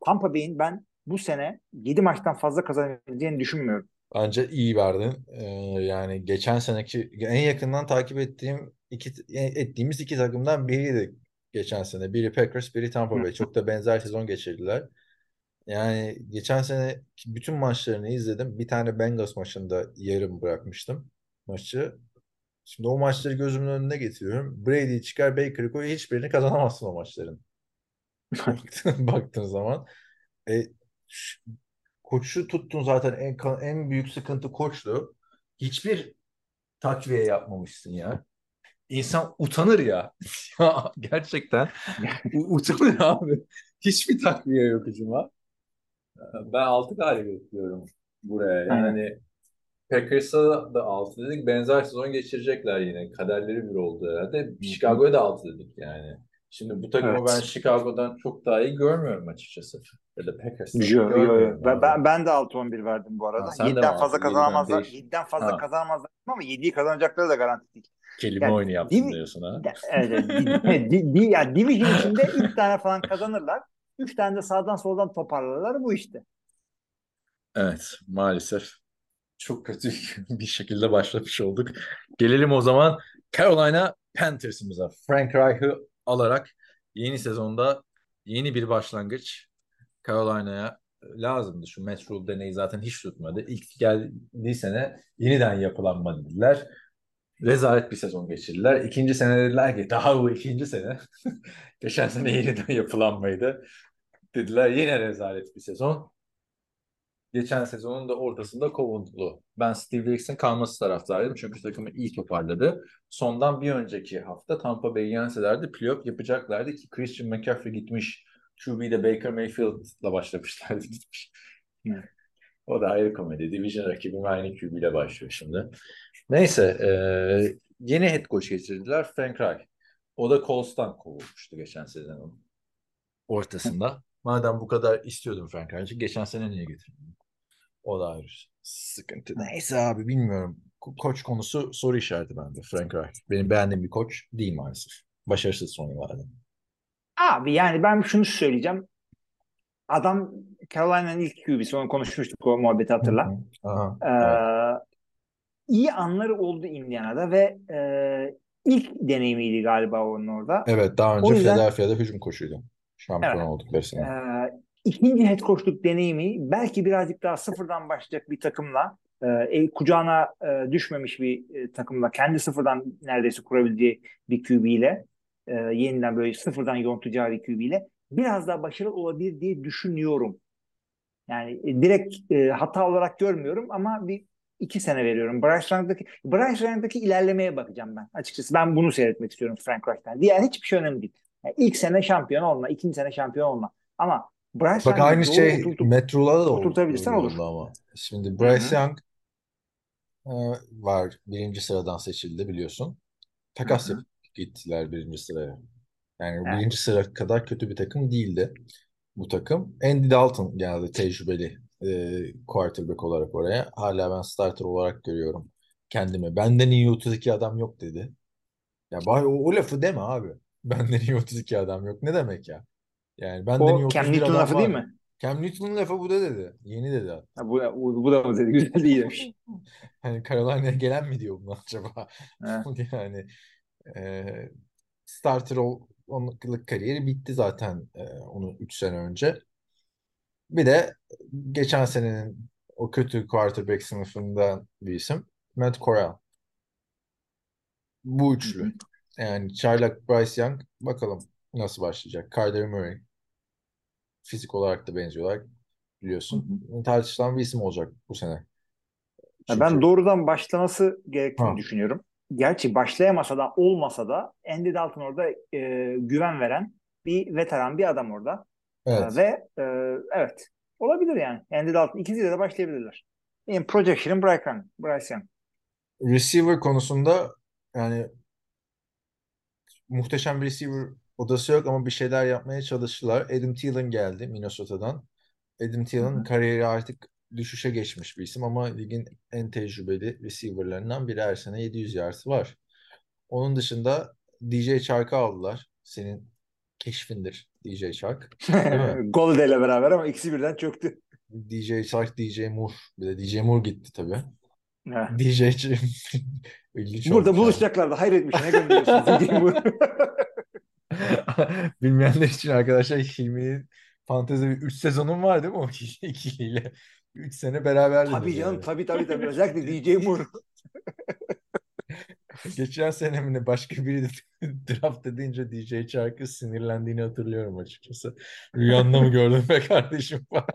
Tampa Bay'in ben bu sene 7 maçtan fazla kazanabileceğini düşünmüyorum. Bence iyi verdin. Ee, yani geçen seneki en yakından takip ettiğim iki ettiğimiz iki takımdan biriydi geçen sene. Biri Packers, biri Tampa Bay. Çok da benzer sezon geçirdiler. Yani geçen sene bütün maçlarını izledim. Bir tane Bengals maçında yarım bırakmıştım maçı. Şimdi o maçları gözümün önüne getiriyorum. Brady çıkar Baker'ı koy hiçbirini kazanamazsın o maçların. Baktığın, baktığın zaman. E, koçu tuttun zaten en, en büyük sıkıntı koçtu. Hiçbir takviye yapmamışsın ya. İnsan utanır ya. ya gerçekten utanır abi. Hiçbir takviye yok hücuma. Ben 6 galibiyet bekliyorum buraya. Yani Packers'a da 6 dedik. Benzer sezon geçirecekler yine. Kaderleri bir oldu herhalde. Chicago'ya da 6 dedik yani. Şimdi bu takımı Evet. ben Chicago'dan çok daha iyi görmüyorum açıkçası. Ya da Packers'tan Yo, yo, yo. görmüyorum Ben, ben, ben de 6-11 verdim bu arada. Ha, sen de mi 7'den fazla kazanamazlar. Yediden değiş- 7'den fazla Ha. kazanamazlar ama 7'yi kazanacakları da garanti değil. Kelime Yani, oyunu yaptın mi? diyorsun ha. Evet. Di- di- di- ya, division içinde 3 tane falan kazanırlar. 3 tane de sağdan soldan toparlarlar bu işte. Evet, maalesef çok kötü bir şekilde başlamış olduk. Gelelim o zaman Carolina Panthers'ımıza. Frank Reich'ı alarak yeni sezonda yeni bir başlangıç Carolina'ya lazımdı. Şu Rule deneyi zaten hiç tutmadı. İlk geldiği sene yeniden yapılanma dediler. Rezalet bir sezon geçirdiler. İkinci sene dediler ki daha bu ikinci sene. Geçen sene yeniden yapılanmaydı. Dediler yine rezalet bir sezon. Geçen sezonun da ortasında kovuldu. Ben Steve Wilkes'in kalması taraftarıydım. Çünkü takımı iyi toparladı. Sondan bir önceki hafta Tampa Bay'i yenselerdi playoff yapacaklardı ki Christian McCaffrey gitmiş. QB'de Baker Mayfield'la başlamışlardı gitmiş. O da ayrı komedi. Division rakibim aynı QB ile başlıyor şimdi. Neyse. e, yeni head coach getirdiler. Frank Reich. O da Colts'tan kovulmuştu geçen sezonun ortasında. Madem bu kadar istiyordum Frank Reich'i geçen sene niye getirdin? O da ayrı sıkıntı. Neyse abi bilmiyorum. Ko- Koç konusu soru işareti bende Frank Reich. Benim beğendiğim bir koç değil maalesef. Başarısız son yıllarda. Abi yani ben şunu söyleyeceğim. Adam Carolina'nın ilk QB'si. Onu konuşmuştuk o muhabbeti hatırla. Hı hı. Aha, Ee, evet. iyi anları oldu Indiana'da ve e, ilk deneyimiydi galiba onun orada. Evet daha önce O yüzden- Philadelphia'da hücum koçuydu. Şampiyon Evet. oldukları sene. Ee, ikinci head coachluk deneyimi belki birazcık daha sıfırdan başlayacak bir takımla e, el kucağına e, düşmemiş bir e, takımla kendi sıfırdan neredeyse kurabileceği bir QB ile e, yeniden böyle sıfırdan yontacağı bir QB ile biraz daha başarılı olabilir diye düşünüyorum. Yani e, direkt e, hata olarak görmüyorum ama bir iki sene veriyorum. Bryce Young'daki, Bryce Young'daki ilerlemeye bakacağım ben. Açıkçası ben bunu seyretmek istiyorum Frank Reich'ten. Diğer hiçbir şey önemli değil. Yani ilk sene şampiyon olma, ikinci sene şampiyon olma. Ama Bryce Bak Young'ı aynı şey oturtup- Matt Rule'a da oturtabilirsen olur. ama. Şimdi Bryce Hı Young e, var. Birinci sıradan seçildi biliyorsun. Takas yapıp gittiler birinci sıraya. Yani Evet. birinci sıra kadar kötü bir takım değildi bu takım. Andy Dalton geldi tecrübeli e, quarterback olarak oraya. Hala ben starter olarak görüyorum kendimi. Benden iyi 32 adam yok dedi. Ya bari o, o lafı deme abi. Benden iyi 32 adam yok. Ne demek ya? Yani benden iyi O 31 Cam Newton adam lafı var. değil mi? Cam Newton'un lafı bu da dedi. Yeni dedi. Ha, bu, bu, bu da mı dedi? Güzel değil demiş. Hani Carolina'ya gelen mi diyor bunu acaba? Yani e, starter ol, onluk kariyeri bitti zaten e, onun 3 sene önce. Bir de geçen senenin o kötü quarterback sınıfından bir isim Matt Corral. Bu üçlü. Yani Çaylak Bryce Young bakalım nasıl başlayacak. Kyler Murray fizik olarak da benziyorlar biliyorsun. Tartışılan bir isim olacak bu sene. Çünkü- Ben doğrudan başlaması gerektiğini Ha. düşünüyorum. Gerçi başlayamasa da olmasa da Andy Dalton orada e, güven veren bir veteran bir adam orada. evet. E, ve e, evet olabilir yani. Andy Dalton ikisiyle de başlayabilirler. Benim projection'ım Bryce Young. Bryce Young. Receiver konusunda yani muhteşem bir receiver odası yok ama bir şeyler yapmaya çalıştılar. Adam Thielen geldi Minnesota'dan. Adam Thielen kariyeri artık düşüşe geçmiş bir isim ama ligin en tecrübeli receiver'larından biri her sene 700 yards var. Onun dışında DJ Chark'ı aldılar. Senin keşfindir DJ Chark. Golde ile beraber ama ikisi birden çöktü. DJ Chark, DJ Moore. Bir de DJ Moore gitti tabii. Evet. DJ Burada buluşacaklardı. Hayretmiş. Ne gönderiyorsun? DJ Moore. Yani. Bilmeyenler için arkadaşlar Hilmi'nin fantezi 3 sezonun var değil mi o ikiliyle? 3 sene beraberdi. tabii canım. Tabii tabii tabii. Özellikle DJ Moore. Geçen sene mi başka biri de draft edince DJ Chark'ı sinirlendiğini hatırlıyorum açıkçası. Rüyanda mı gördün be kardeşim falan.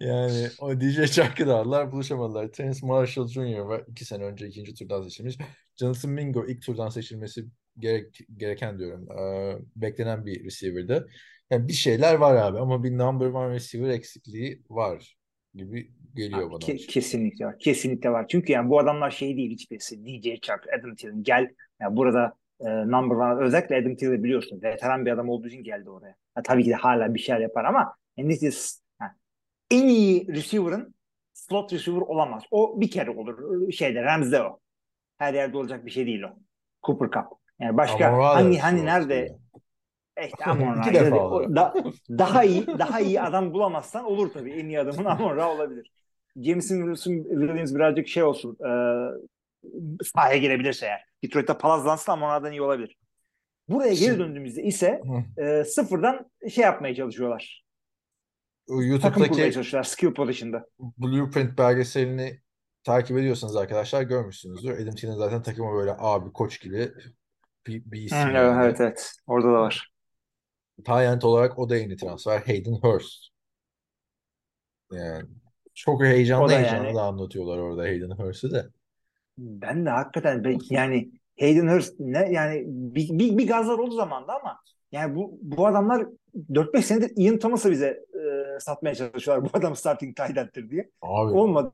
Yani o DJ Chark'ı da aldılar buluşamadılar. Terence Marshall Jr. var. iki sene önce ikinci turdan seçilmiş. Jonathan Mingo ilk turdan seçilmesi gerek, gereken diyorum. Ee, beklenen bir receiver'dı. Yani bir şeyler var abi ama bir number one receiver eksikliği var gibi geliyor Abi bana. ke- kesinlikle var. Kesinlikle var. Çünkü yani bu adamlar şey değil hiçbirisi. DJ Chark, Adam Thielen gel. Yani burada e, number one özellikle Adam Thielen biliyorsun. Veteran bir adam olduğu için geldi oraya. Ha, tabii ki de hala bir şeyler yapar ama is, yani en iyi receiver'ın slot receiver olamaz. O bir kere olur. Şeyde Rams'de o. Her yerde olacak bir şey değil o. Cooper Cup. Yani başka Amon da hani hani slot nerede işte Amon Ra. da- daha iyi daha iyi adam bulamazsan olur tabii. En iyi adamın Amon Ra olabilir. Jameson Williams, birazcık şey olsun. E, sahaya girebilirse eğer. Detroit'te palazlansın Amon Ra'dan iyi olabilir. Buraya geri döndüğümüzde ise e, sıfırdan şey yapmaya çalışıyorlar. YouTube'daki çalışıyorlar skill position'da. Blueprint belgeselini takip ediyorsanız arkadaşlar görmüşsünüzdür. Adam Thielen zaten takıma böyle abi koç gibi bir, bir isim Hı, yani. evet evet. Orada da var. Talent olarak o da yeni transfer. Hayden Hurst. Yani çok heyecanlı da heyecanlı yani- da anlatıyorlar orada Hayden Hurst'ü de. Ben de hakikaten ben- yani Hayden Hurst ne yani bir, bir, bir gazlar oldu zamanda ama yani bu bu adamlar 4-5 senedir Ian Thomas'ı bize e, satmaya çalışıyorlar. Bu adam starting tight diye. Abi Olmadı.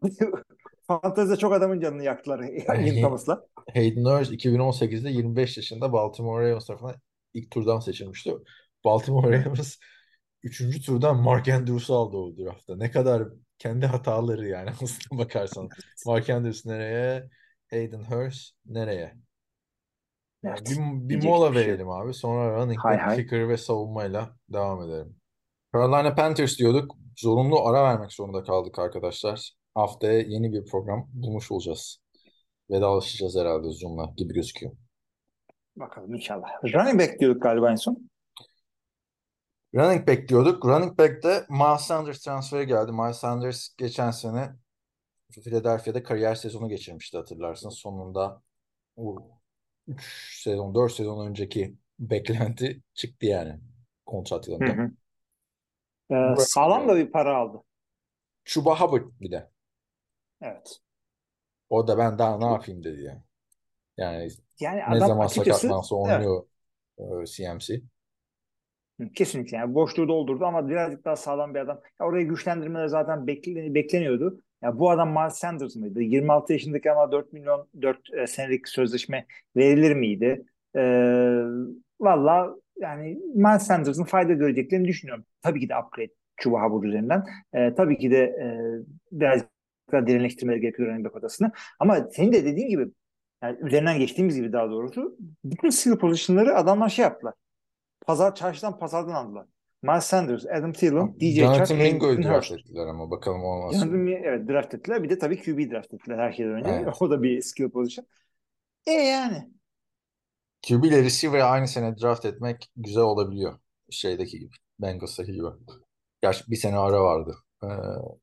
Fantezide çok adamın canını yaktılar Ian Thomas'la. Hayden Hurst 2018'de 25 yaşında Baltimore Ravens tarafından ilk turdan seçilmişti. Baltimore Ravens 3. turdan Mark Andrews'u aldı o draftta. Ne kadar kendi hataları yani aslına bakarsan. Mark Andrews nereye? Hayden Hurst nereye? Yani Evet. bir, bir mola şey verelim abi. Sonra running back, kicker ve savunmayla devam edelim. Carolina Panthers diyorduk. Zorunlu ara vermek zorunda kaldık arkadaşlar. Haftaya yeni bir program bulmuş olacağız. Vedalaşacağız herhalde Zoom'la gibi gözüküyor. Bakalım inşallah. Running back diyorduk galiba en son. Running back diyorduk. Running back'te Miles Sanders transferi geldi. Miles Sanders geçen sene Philadelphia'da kariyer sezonu geçirmişti hatırlarsınız. Sonunda o 3 sezon, 4 sezon önceki beklenti çıktı yani kontrat Hı yılında. hı. Ee, sağlam da bir para aldı. Chuba Hubbard bir de. Evet. O da ben daha ne yapayım dedi ya. Yani Yani ne adam zaman açıkçası sakatlansa evet, oynuyor e, CMC. kesinlikle yani boşluğu doldurdu ama birazcık daha sağlam bir adam. Ya orayı güçlendirmeler zaten bekle- bekleniyordu. Ya bu adam Miles Sanders mıydı? 26 yaşındaki ama 4 milyon 4 e, senelik sözleşme verilir miydi? Ee, Valla yani Miles Sanders'ın fayda göreceklerini düşünüyorum. Tabii ki de upgrade Chuba Hubbard üzerinden. Ee, tabii ki de e, biraz daha derinleştirmeleri gerekiyor running back odasını. Ama senin de dediğin gibi yani üzerinden geçtiğimiz gibi daha doğrusu bütün skill position'ları adamlar şey yaptılar. Pazar çarşıdan pazardan aldılar. Miles Sanders, Adam Thielen, DJ Chark, Jonathan Mingo'yu draft ettiler ama bakalım olmaz. Jonathan evet draft ettiler. Bir de tabii QB draft ettiler her şeyden önce. Evet. O da bir skill position. E yani. QB ile receiver'ı aynı sene draft etmek güzel olabiliyor. Şeydeki gibi. Bengals'taki gibi. Gerçi bir sene ara vardı. Ee,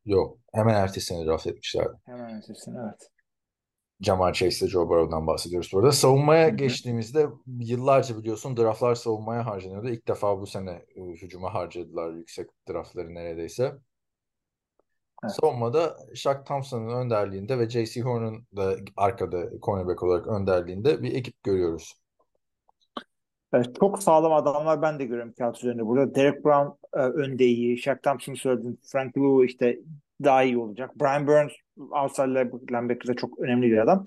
yok. Hemen ertesi sene draft etmişlerdi. Hemen ötesine evet. Jamar Chase ile Joe Burrow'dan bahsediyoruz burada. Savunmaya Hı hı. geçtiğimizde yıllarca biliyorsun draftlar savunmaya harcanıyordu. İlk defa bu sene e, hücuma harcadılar yüksek draftları neredeyse. Evet. Savunmada Shaq Thompson'ın önderliğinde ve J.C. Horn'un da arkada cornerback olarak önderliğinde bir ekip görüyoruz. Evet, çok sağlam adamlar ben de görüyorum kağıt üzerinde burada. Derek Brown e, önde iyi. Shaq Thompson söyledim. Frank Lou işte daha iyi olacak. Brian Burns outside linebacker'da çok önemli bir adam.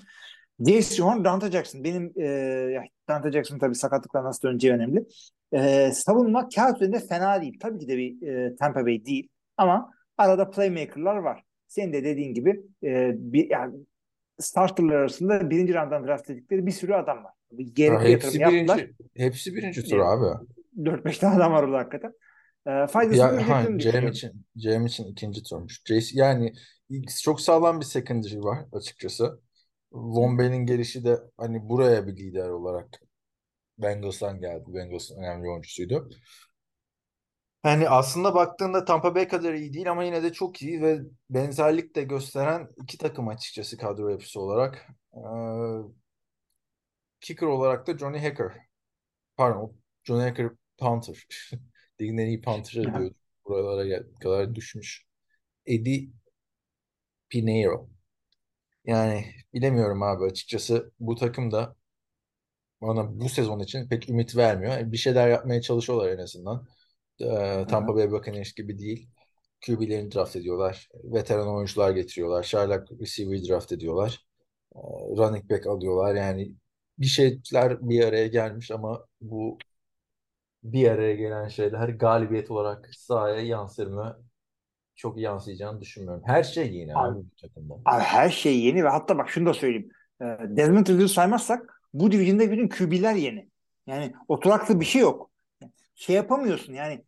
J.C. Horn, Dante Jackson. Benim e, Dante Jackson tabii sakatlıktan nasıl döneceği önemli. E, savunma kağıt üzerinde fena değil. Tabii ki de bir e, Tampa Bay değil. Ama arada playmaker'lar var. Senin de dediğin gibi e, bir, yani starterlar arasında birinci randan draft edildikleri bir sürü adam var. Gerekli hepsi yatırım yaptılar. birinci, hepsi birinci tur abi. 4-5 tane adam var orada hakikaten. e, faydasını Ya, göreceklerini düşünüyorum. için CM için ikinci turmuş. JC, yani çok sağlam bir secondary var açıkçası. Von Bell'in gelişi de hani buraya bir lider olarak Bengals'tan geldi. Bengals'ın önemli oyuncusuydu. Yani aslında baktığında Tampa Bay kadar iyi değil ama yine de çok iyi ve benzerlik de gösteren iki takım açıkçası kadro yapısı olarak. Ee, kicker olarak da Johnny Hacker. Pardon, Johnny Hacker punter. Ligin en iyi punter'ı diyor. Buralara gel- kadar düşmüş. Eddie Pinheiro. Yani bilemiyorum abi açıkçası bu takım da bana bu sezon için pek ümit vermiyor. Bir şeyler yapmaya çalışıyorlar en azından. Ee, Tampa Bay Buccaneers gibi değil. QB'lerini draft ediyorlar. Veteran oyuncular getiriyorlar. Sherlock receiver draft ediyorlar. Ee, running back alıyorlar. Yani bir şeyler bir araya gelmiş ama bu bir araya gelen şeyler galibiyet olarak sahaya yansır mı? Çok yansıyacağını düşünmüyorum. Her şey yeni Abi- abi bu takımda. Abi her şey yeni ve hatta bak şunu da söyleyeyim. Desmond Ridder'ı saymazsak bu division'da bütün QB'ler yeni. Yani oturaklı bir şey yok. Şey yapamıyorsun yani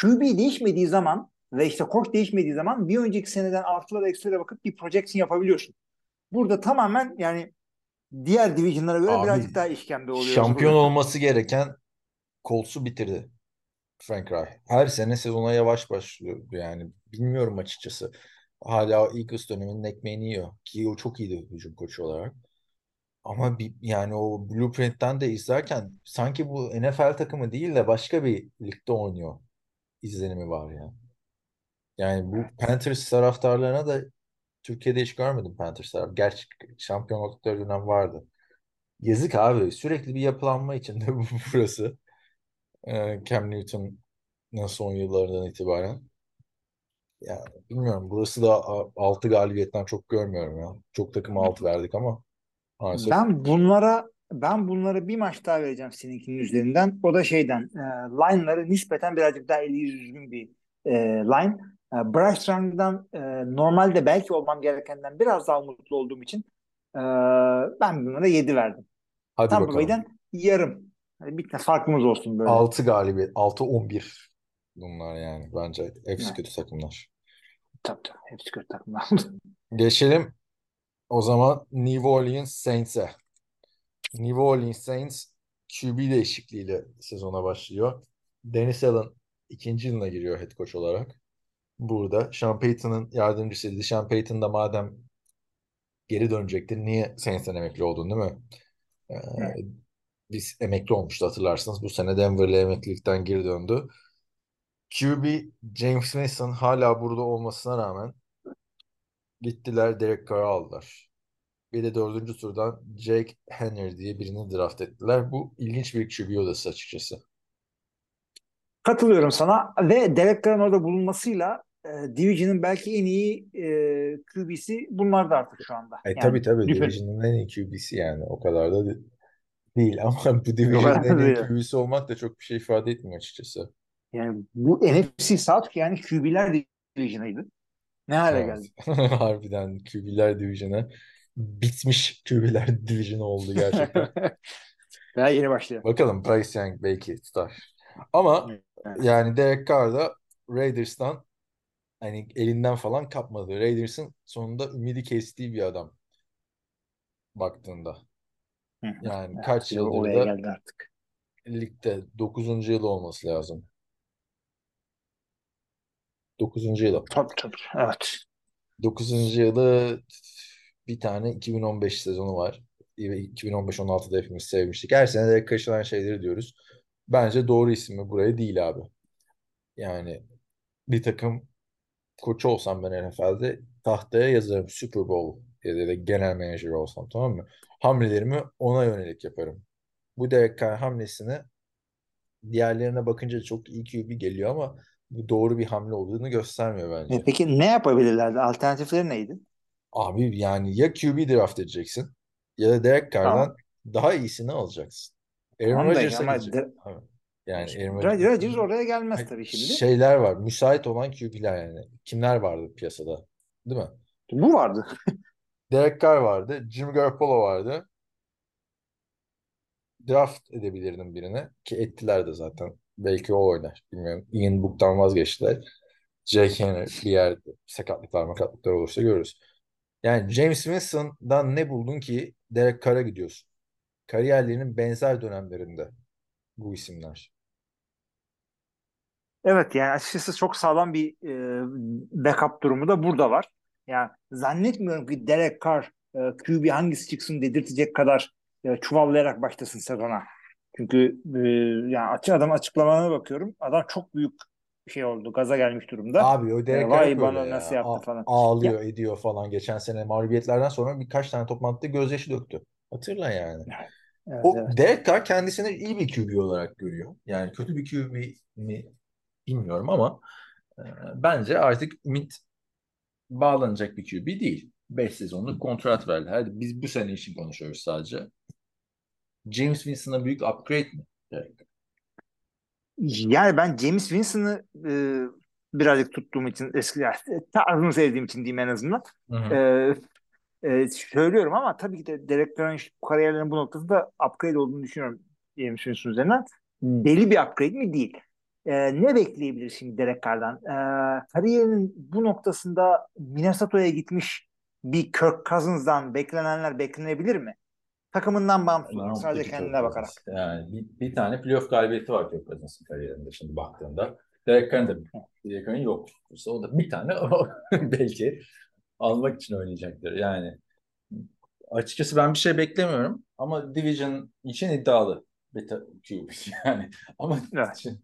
QB değişmediği zaman ve işte koç değişmediği zaman bir önceki seneden artılara eksilere bakıp bir projection yapabiliyorsun. Burada tamamen yani diğer division'lara göre Abi, birazcık daha işkembe oluyor. Şampiyon olması gereken Colts'u bitirdi Frank Reich. Her sene sezona yavaş başlıyordu yani. Bilmiyorum açıkçası. Hala Eagles döneminin ekmeğini yiyor. Ki o çok iyiydi hücum koçu olarak. Ama bir, yani o Blueprint'ten de izlerken sanki bu NFL takımı değil de başka bir ligde oynuyor izlenimi var ya. Yani bu Panthers taraftarlarına da Türkiye'de hiç görmedim Panthers tarafı. Gerçi şampiyon oldukları dönem vardı. Yazık abi. Sürekli bir yapılanma içinde bu burası. Ee, Cam Newton'ın son yıllarından itibaren. Yani bilmiyorum. Burası da 6 galibiyetten çok görmüyorum ya. Çok takıma 6 verdik ama maalesef. Ben bunlara ben bunlara bir maç daha vereceğim seninkinin üzerinden. O da şeyden e, line'ları nispeten birazcık daha eli yüzü düzgün bir e, line. E, Bryce Young'dan e, normalde belki olmam gerekenden biraz daha umutlu olduğum için e, ben bunlara 7 verdim. Hadi Tampa bakalım. Bay'den yarım. Yani bir farkımız olsun böyle. 6 galibiyet. 6-11 bunlar yani bence. Hepsi Evet. kötü takımlar. Tabii tabii. Hepsi kötü takımlar. Geçelim o zaman New Orleans Saints'e. New Orleans Saints QB değişikliğiyle sezona başlıyor. Dennis Allen ikinci yılına giriyor head coach olarak. Burada Sean Payton'ın yardımcısıydı. Sean Payton da madem geri dönecektir niye Saints'ten emekli oldun değil mi? Ee, Evet. biz emekli olmuştu hatırlarsınız. Bu sene Denver'le emeklilikten geri döndü. QB James Mason hala burada olmasına rağmen gittiler Derek Carr'ı aldılar. Bir de dördüncü turdan Jake Henry diye birini draft ettiler. Bu ilginç bir QB odası açıkçası. Katılıyorum sana ve Derek Carr'ın orada bulunmasıyla e, Division'ın belki en iyi e, QB'si bunlar da artık şu anda. E Yani tabii tabii. Division'ın en iyi QB'si yani o kadar da de- değil ama bu Division'ın en iyi. QB'si olmak da çok bir şey ifade etmiyor açıkçası. Yani bu NFC South yani QB'ler Division'ıydı. Ne hale Evet. geldi? Harbiden QB'ler Division'ı bitmiş QB'ler Division'ı oldu gerçekten. Daha yeni başlıyor. Bakalım Bryce Young belki tutar. Ama Evet. yani Derek Carr da Raiders'tan hani elinden falan kapmadı. Raiders'ın sonunda ümidi kestiği bir adam baktığında. Yani Evet, kaç yıldır oraya da geldi artık. ligde 9. yıl olması lazım. 9. yılı. Tabii tabii. Evet. 9. yılı bir tane 2015 sezonu var. 2015-16'da hepimiz sevmiştik. Her sene de kaçılan şeyleri diyoruz. Bence doğru ismi buraya değil abi. Yani bir takım koçu olsam ben NFL'de tahtaya yazarım Super Bowl ya da genel menajer olsam tamam mı? Hamlelerimi ona yönelik yaparım. Bu Derek Carr hamlesini diğerlerine bakınca çok iyi QB geliyor ama bu doğru bir hamle olduğunu göstermiyor bence. E, Peki ne yapabilirlerdi? Alternatifleri neydi? Abi yani ya QB draft edeceksin ya da Derek Carr'dan Tamam. daha iyisini alacaksın. Aaron Rodgers'a Yani Aaron Rodgers Rodgers- oraya gelmez tabii şimdi. Şeyler var. Müsait olan QB'ler yani. Kimler vardı piyasada? Değil mi? Bu vardı. Derek Carr vardı. Jimmy Garoppolo vardı. Draft edebilirdim birine. Ki ettiler de zaten. Belki o oynar. Bilmiyorum. Ian Book'tan vazgeçtiler. Jake Henry bir yerde sakatlıklar makatlıklar olursa görürüz. Yani James Winston'dan ne buldun ki Derek Carr'a gidiyorsun? Kariyerlerinin benzer dönemlerinde bu isimler. Evet yani açıkçası çok sağlam bir e, backup durumu da burada var. Yani zannetmiyorum ki Derek Carr e, QB hangisi çıksın dedirtecek kadar e, çuvallayarak başlasın sezona. Çünkü e, yani açık adam açıklamalarına bakıyorum. Adam çok büyük şey oldu. Gaza gelmiş durumda. Abi o Derek E, Carr vay bana öyle nasıl ya. yaptı A- falan. ağlıyor ediyor falan. Geçen sene mağlubiyetlerden sonra birkaç tane toplantıda gözyaşı döktü. Hatırla yani. Evet, O evet. Derek Carr kendisini iyi bir QB olarak görüyor. Yani kötü bir QB mi bilmiyorum ama e, bence artık ümit bağlanacak bir QB değil. 5 sezonluk kontrat verdi. Hadi biz bu sene için konuşuyoruz sadece. James Winston'a büyük upgrade mi? Derek? Yani ben James Winston'ı e, birazcık tuttuğum için eski yani, tarzını sevdiğim için diyeyim en azından. Hı hı. E, e, söylüyorum ama tabii ki de Derek Carr'ın kariyerinin bu noktasında upgrade olduğunu düşünüyorum James Winston üzerinden. Deli bir upgrade mi? Değil. E, ne bekleyebilir şimdi Derek Carr'dan? E, kariyerinin bu noktasında Minnesota'ya gitmiş bir Kirk Cousins'dan beklenenler beklenebilir mi? Takımından bağımsız yaptı sadece kendine bakarak. Yani bir, bir tane playoff galibiyeti var Kirk Cousins'ın kariyerinde şimdi baktığında. Derek Carr'ın da Derek Carr'ın yok. İşte o da bir tane belki almak için oynayacaktır. Yani açıkçası ben bir şey beklemiyorum ama Division için iddialı bir QB yani. Ama Evet. için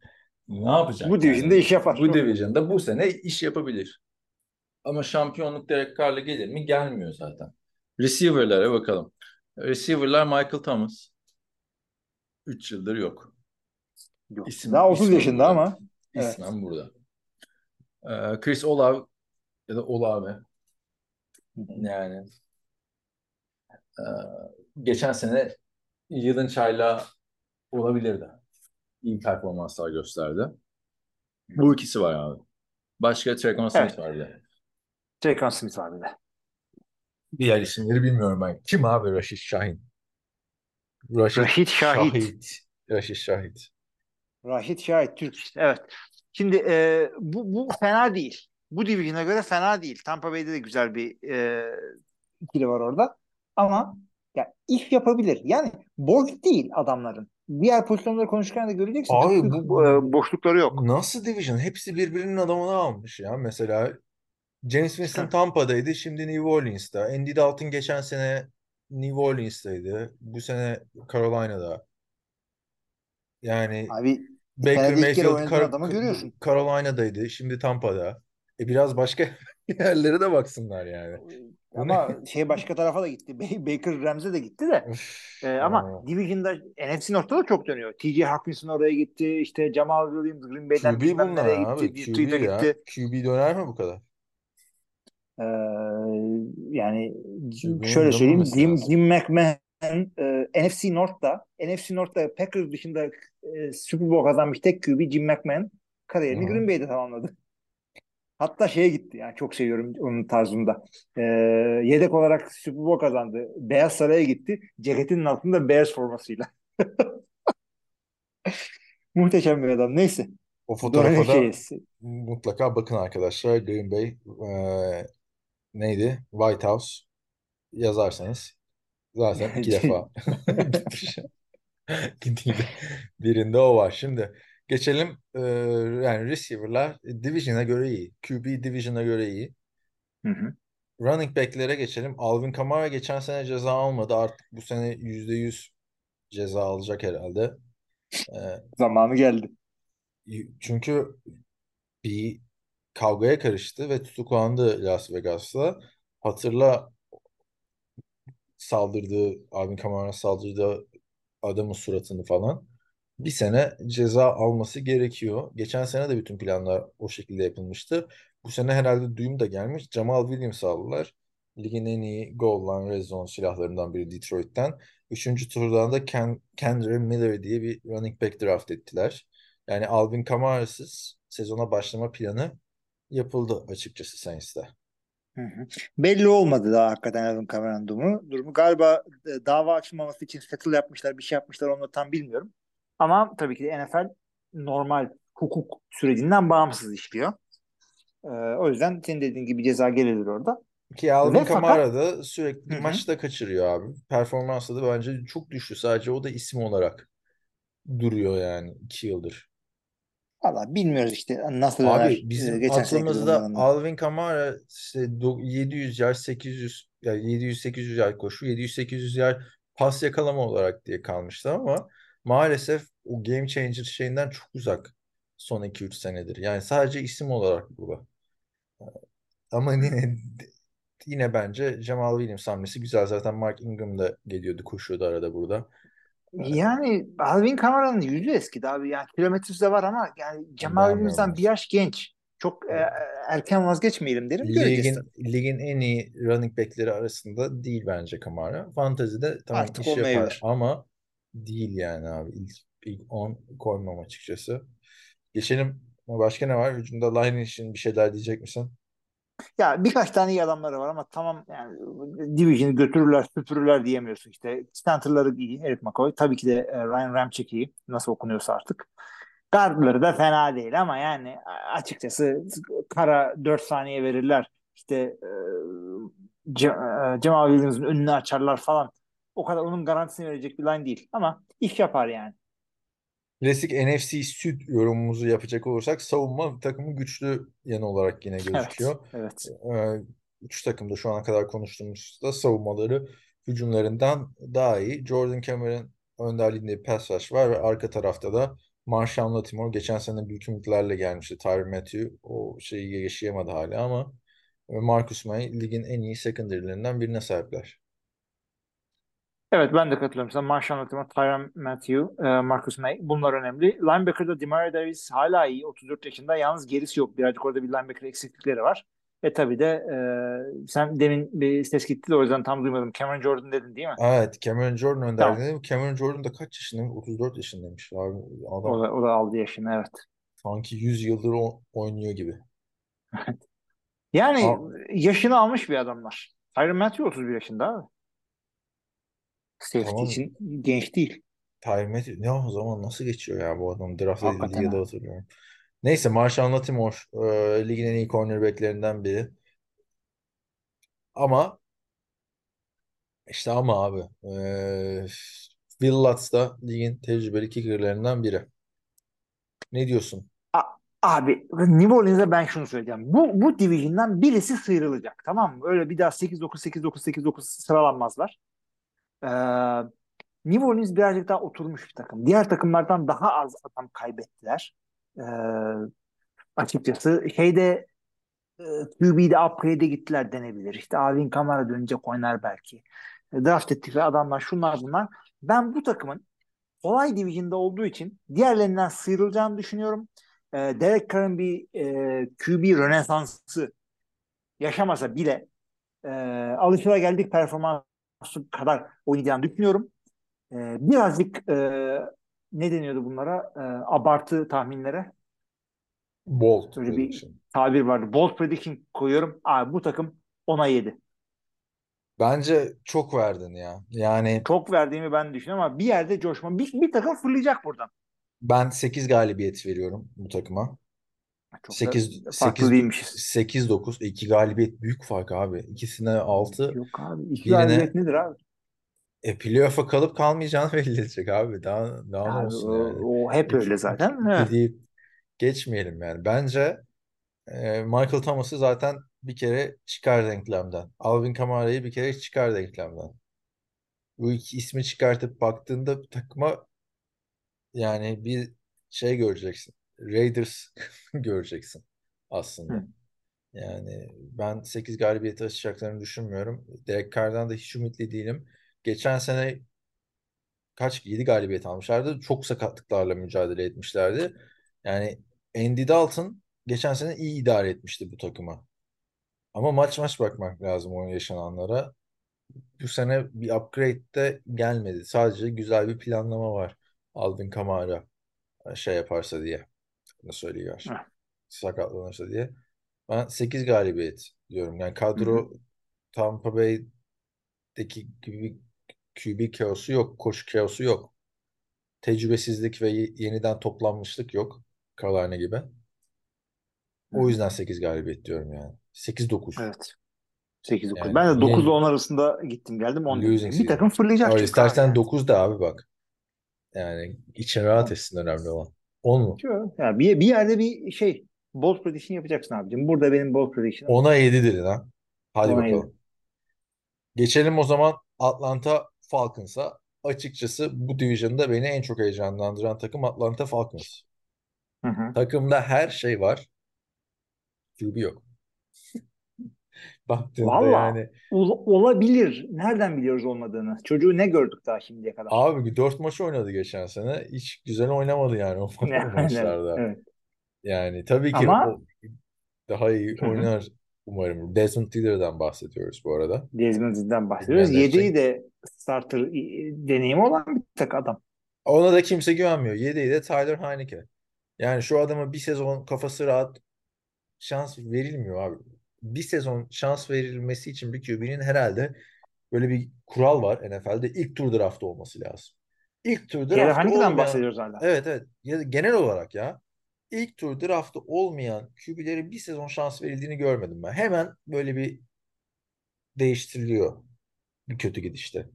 ne yapacak? Bu division'da iş yapar. Bu division'da bu sene iş yapabilir. Ama şampiyonluk Derek Carr'la gelir mi? Gelmiyor zaten. Receiver'lara bakalım. Receiver'lar Michael Thomas. 3 yıldır yok. Yok. İsim- Daha 30 ismen yaşında burada. ama Evet. İsmen burada. Ee, Chris Olave ya da Olave. Yani e, geçen sene yılın çayla olabilirdi. İyi performanslar gösterdi. Bu ikisi var abi. Başka Smith Evet. vardı. Jackson Smith var bir de. Diğer isimleri bilmiyorum ben. Kim abi Raşit Şahin? Raşit, Raşit Şahit. Şahit. Raşit Şahit. Rahit Şahit Türk işte. Evet. Şimdi e, bu, bu fena değil. Bu division'a göre fena değil. Tampa Bay'de de güzel bir e, ikili var orada. Ama ya iş yapabilir. Yani boş değil adamların. Diğer pozisyonları konuşurken de göreceksin. Abi bu- e, boşlukları yok. Nasıl division? Hepsi birbirinin adamını almış ya. Mesela James Winston. Tampa'daydı. Şimdi New Orleans'ta. Andy Dalton geçen sene New Orleans'taydı. Bu sene Carolina'da. Yani Abi Baker Mayfield görüyorsun. Carolina'daydı. Şimdi Tampa'da. E biraz başka yerlere de baksınlar yani. Ama şey başka tarafa da gitti. Ba- Baker Rams'e de gitti de. Üf, E, ama ya. Division'da NFC North'ta da çok dönüyor. TJ Hawkinson oraya gitti. İşte Jamal Williams Green Bay'den QB bunlar nereye abi. gitti. QB ya. gitti. QB döner mi bu kadar? Ee, yani QB'nin şöyle söyleyeyim. Jim. Jim McMahon e, NFC North'ta NFC North'ta Packers dışında e, Super Bowl kazanmış tek QB Jim McMahon kariyerini. Green Bay'de tamamladı. Hatta şeye gitti. Yani çok seviyorum onun tarzında. Ee, yedek olarak Super Bowl kazandı. Beyaz Saray'a gitti. Ceketinin altında Bears formasıyla. Muhteşem bir adam. Neyse. O fotoğrafa da mutlaka bakın arkadaşlar. Green Bay eee, neydi? White House yazarsanız zaten iki defa. Gittiğinde birinde o var. Şimdi geçelim eee, yani receiver'lar division'a göre iyi. QB division'a göre iyi. Hı hı. Running back'lere geçelim. Alvin Kamara geçen sene ceza almadı. Artık bu sene %100 ceza alacak herhalde. Eee, Zamanı geldi. çünkü bir kavgaya karıştı ve tutuklandı Las Vegas'ta. Hatırla saldırdığı, Alvin Kamara'na saldırdığı adamın suratını falan. Bir sene ceza alması gerekiyor. Geçen sene de bütün planlar o şekilde yapılmıştı. Bu sene herhalde duyum da gelmiş. Jamal Williams aldılar. Ligin en iyi goal line red zone silahlarından biri Detroit'ten. Üçüncü turdan da Ken, Kendra Miller diye bir running back draft ettiler. Yani Alvin Kamara'sız sezona başlama planı yapıldı açıkçası. Hı hı. Belli olmadı daha hakikaten Alvin Kamara'nın durumu. durumu. Galiba e, dava açılmaması için settle yapmışlar, bir şey yapmışlar onu da tam bilmiyorum. Ama tabii ki de NFL normal hukuk sürecinden bağımsız işliyor. Ee, o yüzden senin dediğin gibi ceza gelir orada. Ki Alvin Ve fakat- Kamara da sürekli Hı hı. maçta kaçırıyor abi. Performansı da bence çok düştü. Sadece o da isim olarak duruyor yani iki yıldır. Valla bilmiyoruz işte nasıl Abi döner, bizim e, geçen aklımızda. Alvin Kamara işte do- 700 yard 800 ya 700 800 yard koşu 700 800 yard pas yakalama olarak diye kalmıştı ama maalesef o game changer şeyinden çok uzak son 2-3 senedir. Yani sadece isim olarak bu. Ama yine yine bence Jamal Williams hamlesi güzel. Zaten Mark Ingram da geliyordu, koşuyordu arada burada. Yani Alvin Kamara'nın yüzü eskidi abi. Yani kilometresi de var ama yani Cemal bir yaş genç. Çok e, erken vazgeçmeyelim derim. Ligin, ligin en iyi running back'leri arasında değil bence Kamara. Fantezi'de tamam Artık iş yapar olmayabilir. ama değil yani abi. İlk, ilk 10 koymam açıkçası. Geçelim. Başka ne var? Hücumda line için bir şeyler diyecek misin? Ya birkaç tane iyi adamları var ama tamam yani Division'ı götürürler, süpürürler diyemiyorsun işte. Center'ları iyi. Eric McCoy. Tabii ki de e, Ryan Ramczyk iyi. Nasıl okunuyorsa artık. Guard'ları da fena değil ama yani açıkçası kara 4 saniye verirler. İşte e, Ce- e, Cemal Williams'ın önünü açarlar falan. O kadar onun garantisini verecek bir line değil. Ama iş yapar yani. Klasik NFC süt yorumumuzu yapacak olursak savunma takımı güçlü yanı olarak yine gözüküyor. Evet. Ee, Üç takım da şu ana kadar konuştuğumuzda savunmaları hücumlarından daha iyi. Jordan Cameron önderliğinde bir pass rush var ve arka tarafta da Marshawn Lattimore geçen sene büyük ümitlerle gelmişti. Tyrann Mathieu o şeyi yaşayamadı hala ama Marcus May ligin en iyi secondary'lerinden birine sahipler. Evet ben de katılıyorum sana. Marshall Lattimore, Tyrann Matthew, e, Marcus May bunlar önemli. Linebacker'da Demario Davis hala iyi. 34 yaşında. Yalnız gerisi yok. Birazcık orada bir linebacker eksiklikleri var. E tabii de e, sen demin bir ses gitti de o yüzden tam duymadım. Cameron Jordan dedin değil mi? Evet Cameron Jordan Tamam. önderliğinde. Cameron Jordan da kaç yaşında? 34 yaşındaymış. Abi, O adam da, o da aldı yaşını evet. sanki 100 yıldır o- oynuyor gibi. Yani Al- yaşını almış bir adamlar. Tyrann Matthew 31 yaşında abi. Safety Tamam. için genç değil. Mathieu ne o zaman nasıl geçiyor ya bu adam draft edildiği Hakikaten yılı ha. hatırlıyorum. Neyse Marshawn Lattimore e, ligin en iyi cornerbacklerinden biri. Ama işte ama abi e, Will Lutz da ligin tecrübeli kickerlerinden biri. Ne diyorsun? Abi New Orleans'a ben şunu söyleyeceğim. Bu bu division'dan birisi sıyrılacak. Tamam mı? Öyle bir daha 8-9 8-9 8-9 sıralanmazlar. Ee, New Orleans birazcık daha oturmuş bir takım. Diğer takımlardan daha az adam kaybettiler. Ee, açıkçası şeyde e, QB'de upgrade'e gittiler denebilir. İşte Alvin Kamara dönecek oynar belki. E, draft ettikleri adamlar şunlar bunlar. Ben bu takımın kolay division'da olduğu için diğerlerinden sıyrılacağını düşünüyorum. E, Derek Carr'ın bir e, QB rönesansı yaşamasa bile e, alışılageldik performansı kadar oynayacağını düşünüyorum. E, birazcık e, ne deniyordu bunlara? E, abartı tahminlere. Bolt Öyle bir prediction. tabir vardı. Bold prediction koyuyorum. Abi bu takım ona yedi. Bence çok verdin ya. Yani Çok verdiğimi ben düşünüyorum ama bir yerde coşma. Bir, bir takım fırlayacak buradan. ben 8 galibiyet veriyorum bu takıma. Çok da 8 farklı 8 değilmişiz. 8 9 2 galibiyet büyük fark abi. İkisine 6 Yok abi. İki Birine- galibiyet nedir abi? e playoff'a kalıp kalmayacağını belli edecek abi. Daha daha Abi, olsun o, yani. o hep İki- öyle zaten. iki deyip geçmeyelim yani. Bence e, Michael Thomas'ı zaten bir kere çıkar denklemden. Alvin Kamara'yı bir kere çıkar denklemden. Bu iki ismi çıkartıp baktığında takıma yani bir şey göreceksin. Raiders göreceksin aslında. Hı. Yani ben 8 galibiyeti açacaklarını düşünmüyorum. Derek Carr'dan da hiç ümitli değilim. Geçen sene kaç 7 galibiyet almışlardı. Çok sakatlıklarla mücadele etmişlerdi. Yani Andy Dalton geçen sene iyi idare etmişti bu takıma. Ama maç maç bakmak lazım o yaşananlara. Bu sene bir upgrade de gelmedi. Sadece güzel bir planlama var. Alvin Kamara şey yaparsa diye. Söylüyor? Heh. Sakatlanırsa diye. Ben 8 galibiyet diyorum. Yani kadro Tampa Bay'deki gibi QB kaosu yok. Koşu kaosu yok. tecrübesizlik ve ye- yeniden toplanmışlık yok. Carolina gibi. O yüzden 8 galibiyet diyorum yani. 8-9. Evet. 8-9. Yani ben de 9 ile yine- 10 arasında gittim geldim 10 Losing dedim. Bir season. takım fırlayacak Öyle istersen abi. 9 da abi bak. Yani için rahat etsin önemli olan. 10 mu? Yani bir, bir yerde bir şey bold prediction yapacaksın abicim. Burada benim bold prediction'ım. 10'a 7 dedin ha. Hadi Ona bakalım. yedi. Geçelim o zaman Atlanta Falcons'a. Açıkçası bu division'da beni en çok heyecanlandıran takım Atlanta Falcons. Hı hı. Takımda her şey var. QB yok. Baktığında Valla yani ol- olabilir. Nereden biliyoruz olmadığını? Çocuğu ne gördük daha şimdiye kadar? abi 4 maç oynadı geçen sene. Hiç güzel oynamadı yani o, Yani, maçlarda. evet. Yani tabii ki Ama- o daha iyi oynar umarım. Desmond Ridder'dan bahsediyoruz bu arada. Desmond Ridder'den bahsediyoruz. Bilmeyenler Yedeği de starter deneyimi olan bir tek adam. Ona da kimse güvenmiyor. Yedeği de Tyler Heineke. Yani şu adama bir sezon kafası rahat şans verilmiyor abi. Bir sezon şans verilmesi için bir QB'nin herhalde böyle bir kural var NFL'de ilk tur draftı olması lazım. İlk tur draftı Heinicke'den olmayan bahsediyoruz hala. Evet evet. Ya genel olarak ya ilk tur draftı olmayan QB'lere bir sezon şans verildiğini görmedim ben. Hemen böyle bir değiştiriliyor bir kötü gidişte.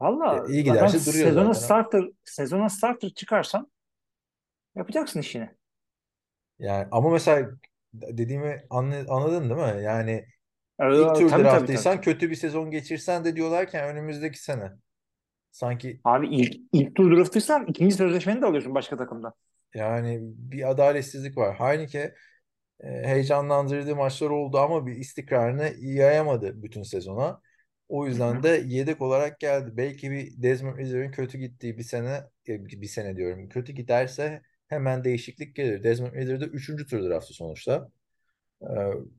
Valla E, iyi giderse duruyor sezona zaten. starter sezona starter çıkarsan yapacaksın işini. Yani ama mesela dediğimi anla- anladın değil mi? Yani Ee, ilk tur tabii, draftıysan tabii. kötü bir sezon geçirsen de diyorlarken önümüzdeki sene. Sanki Abi ilk, ilk tur draftıysan ikinci sözleşmeni de alıyorsun başka takımda. yani bir adaletsizlik var. Heineke e, heyecanlandırdığı maçlar oldu ama bir istikrarını yayamadı bütün sezona. O yüzden de yedek olarak geldi. Belki bir Desmond Ridder'ın kötü gittiği bir sene e, bir sene diyorum. Kötü giderse hemen değişiklik gelir. Desmond Ridder de 3. tur draftı sonuçta. Ee,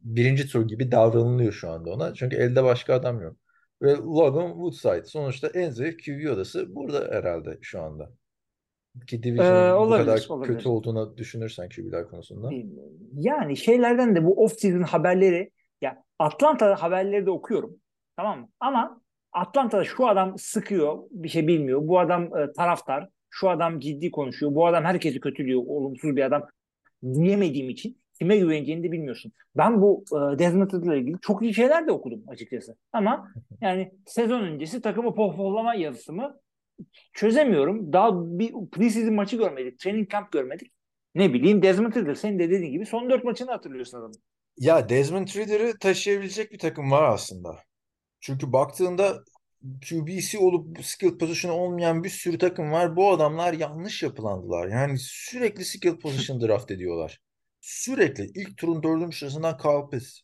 birinci tur gibi davranılıyor şu anda ona. Çünkü elde başka adam yok. Ve Logan Woodside sonuçta en zayıf QB odası burada herhalde şu anda. Ki Ee, Division'ın bu olabilir, kadar olabilir. kötü olduğunu düşünürsen QB'ler konusunda. Yani şeylerden de bu off-season haberleri ya Atlanta haberleri de okuyorum. Tamam mı? Ama Atlanta'da şu adam sıkıyor, bir şey bilmiyor. Bu adam e, taraftar, şu adam ciddi konuşuyor. Bu adam herkesi kötülüyor, olumsuz bir adam diyemediğim için kime güveneceğini de bilmiyorsun. Ben bu e, Desmond Ridder'la ilgili çok iyi şeyler de okudum açıkçası. Ama yani sezon öncesi takımı pohpohlama yazısı mı çözemiyorum. Daha bir preseason maçı görmedik, training camp görmedik. Ne bileyim Desmond Ridder senin de dediğin gibi son dört maçını hatırlıyorsun adamın. Ya Desmond Ridder'ı taşıyabilecek bir takım var aslında. Çünkü baktığında QB'si olup skill position olmayan bir sürü takım var. Bu adamlar yanlış yapılandılar. Yani sürekli skill position draft ediyorlar. Sürekli. ilk turun dördüncü sırasından Kyle Pitts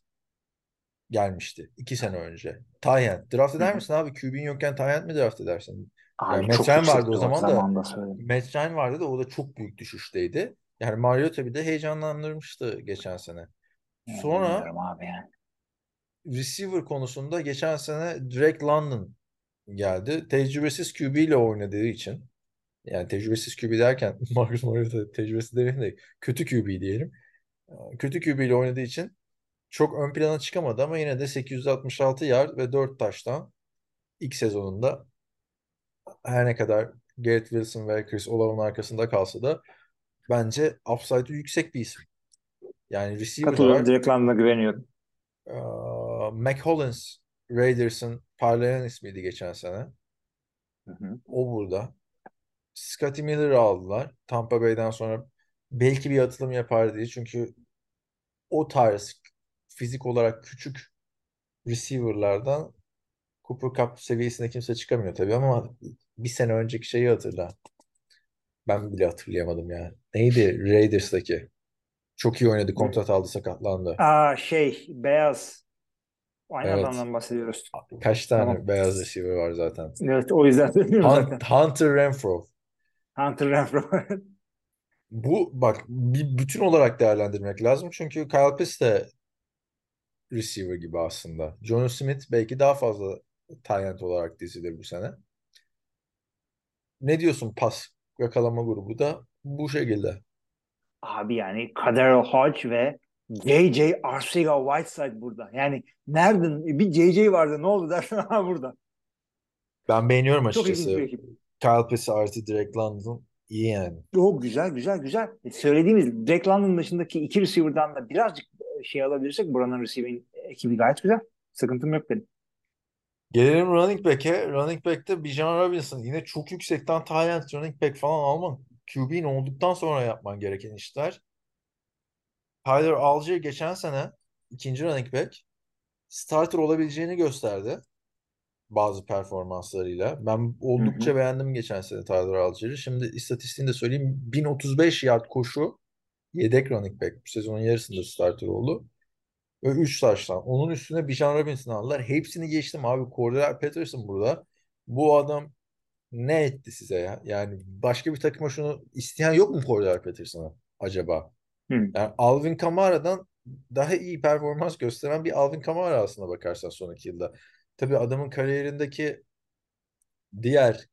gelmişti. iki sene önce. Tyent. Draft eder misin abi? QB'in yokken Tyent mi draft edersin? Abi Yani Metren vardı o zaman da. Matt vardı da o da çok büyük düşüşteydi. Yani Mariota bir de heyecanlandırmıştı geçen sene. Sonra abi yani. receiver konusunda geçen sene Drake London geldi. Tecrübesiz QB ile oynadığı için yani tecrübesiz QB derken Marcus Mariota tecrübesiz demeyelim de kötü QB diyelim. Ee, Kötü QB ile oynadığı için çok ön plana çıkamadı ama yine de 866 yard ve 4 taştan ilk sezonunda her ne kadar Garrett Wilson ve Chris Olave'ın arkasında kalsa da bence upside'ı yüksek bir isim. Yani receiver var. Direkt güveniyorum. Ee, Mac Hollins Raiders'ın parlayan ismiydi geçen sene. Hı hı. O burada. Scotty Miller'ı aldılar. Tampa Bay'den sonra belki bir atılım yapar diye. Çünkü o tarz fizik olarak küçük receiver'lardan Cooper Cup seviyesinde kimse çıkamıyor tabii ama bir sene önceki şeyi hatırla. Ben bile hatırlayamadım ya. Neydi Raiders'taki? Çok iyi oynadı, kontrat aldı, sakatlandı. Aa şey beyaz. Aynı Evet. adamdan bahsediyoruz. Kaç tane Tamam. beyaz receiver var zaten. Evet o yüzden söylüyorum Hunt- zaten. Hunter Renfro. Hunter Renfro. Bu bak bir bütün olarak değerlendirmek lazım. Çünkü Kyle Pitts de receiver gibi aslında. John Smith belki daha fazla end olarak dizilir bu sene. Ne diyorsun pas yakalama grubu da bu şekilde. Abi yani Kader Hodge ve J.J. Arcega-Whiteside burada. Yani nereden bir J.J. vardı ne oldu dersen ha burada. Ben beğeniyorum Çok ilginç açıkçası. bir. Kyle Pitts artı Drake London iyi yani. O güzel güzel güzel. E, Söylediğimiz Drake London dışındaki iki receiver'dan da birazcık e, şey alabilirsek buranın receiving ekibi gayet güzel. Sıkıntım yok benim. Gelelim running back'e. Running back'te Bijan Robinson. Yine çok yüksekten end running back falan alman. QB'in olduktan sonra yapman gereken işler. Tyler Algier geçen sene ikinci running back starter olabileceğini gösterdi. Bazı performanslarıyla. Ben oldukça beğendim geçen sene Tyler Algier'i. Şimdi istatistiğini de söyleyeyim. 1035 yard koşu yedek running back. Bu sezonun yarısında starter oldu. Ve 3 taştan. Onun üstüne Bijan Robinson aldılar. Hepsini geçtim abi. Cordell Patterson burada. Bu adam ne etti size ya? Yani başka bir takıma şunu isteyen yok mu Cordell Patterson'a acaba? Hı. Yani Alvin Kamara'dan daha iyi performans gösteren bir Alvin Kamara aslında bakarsan son iki yılda. Tabii adamın kariyerindeki diğer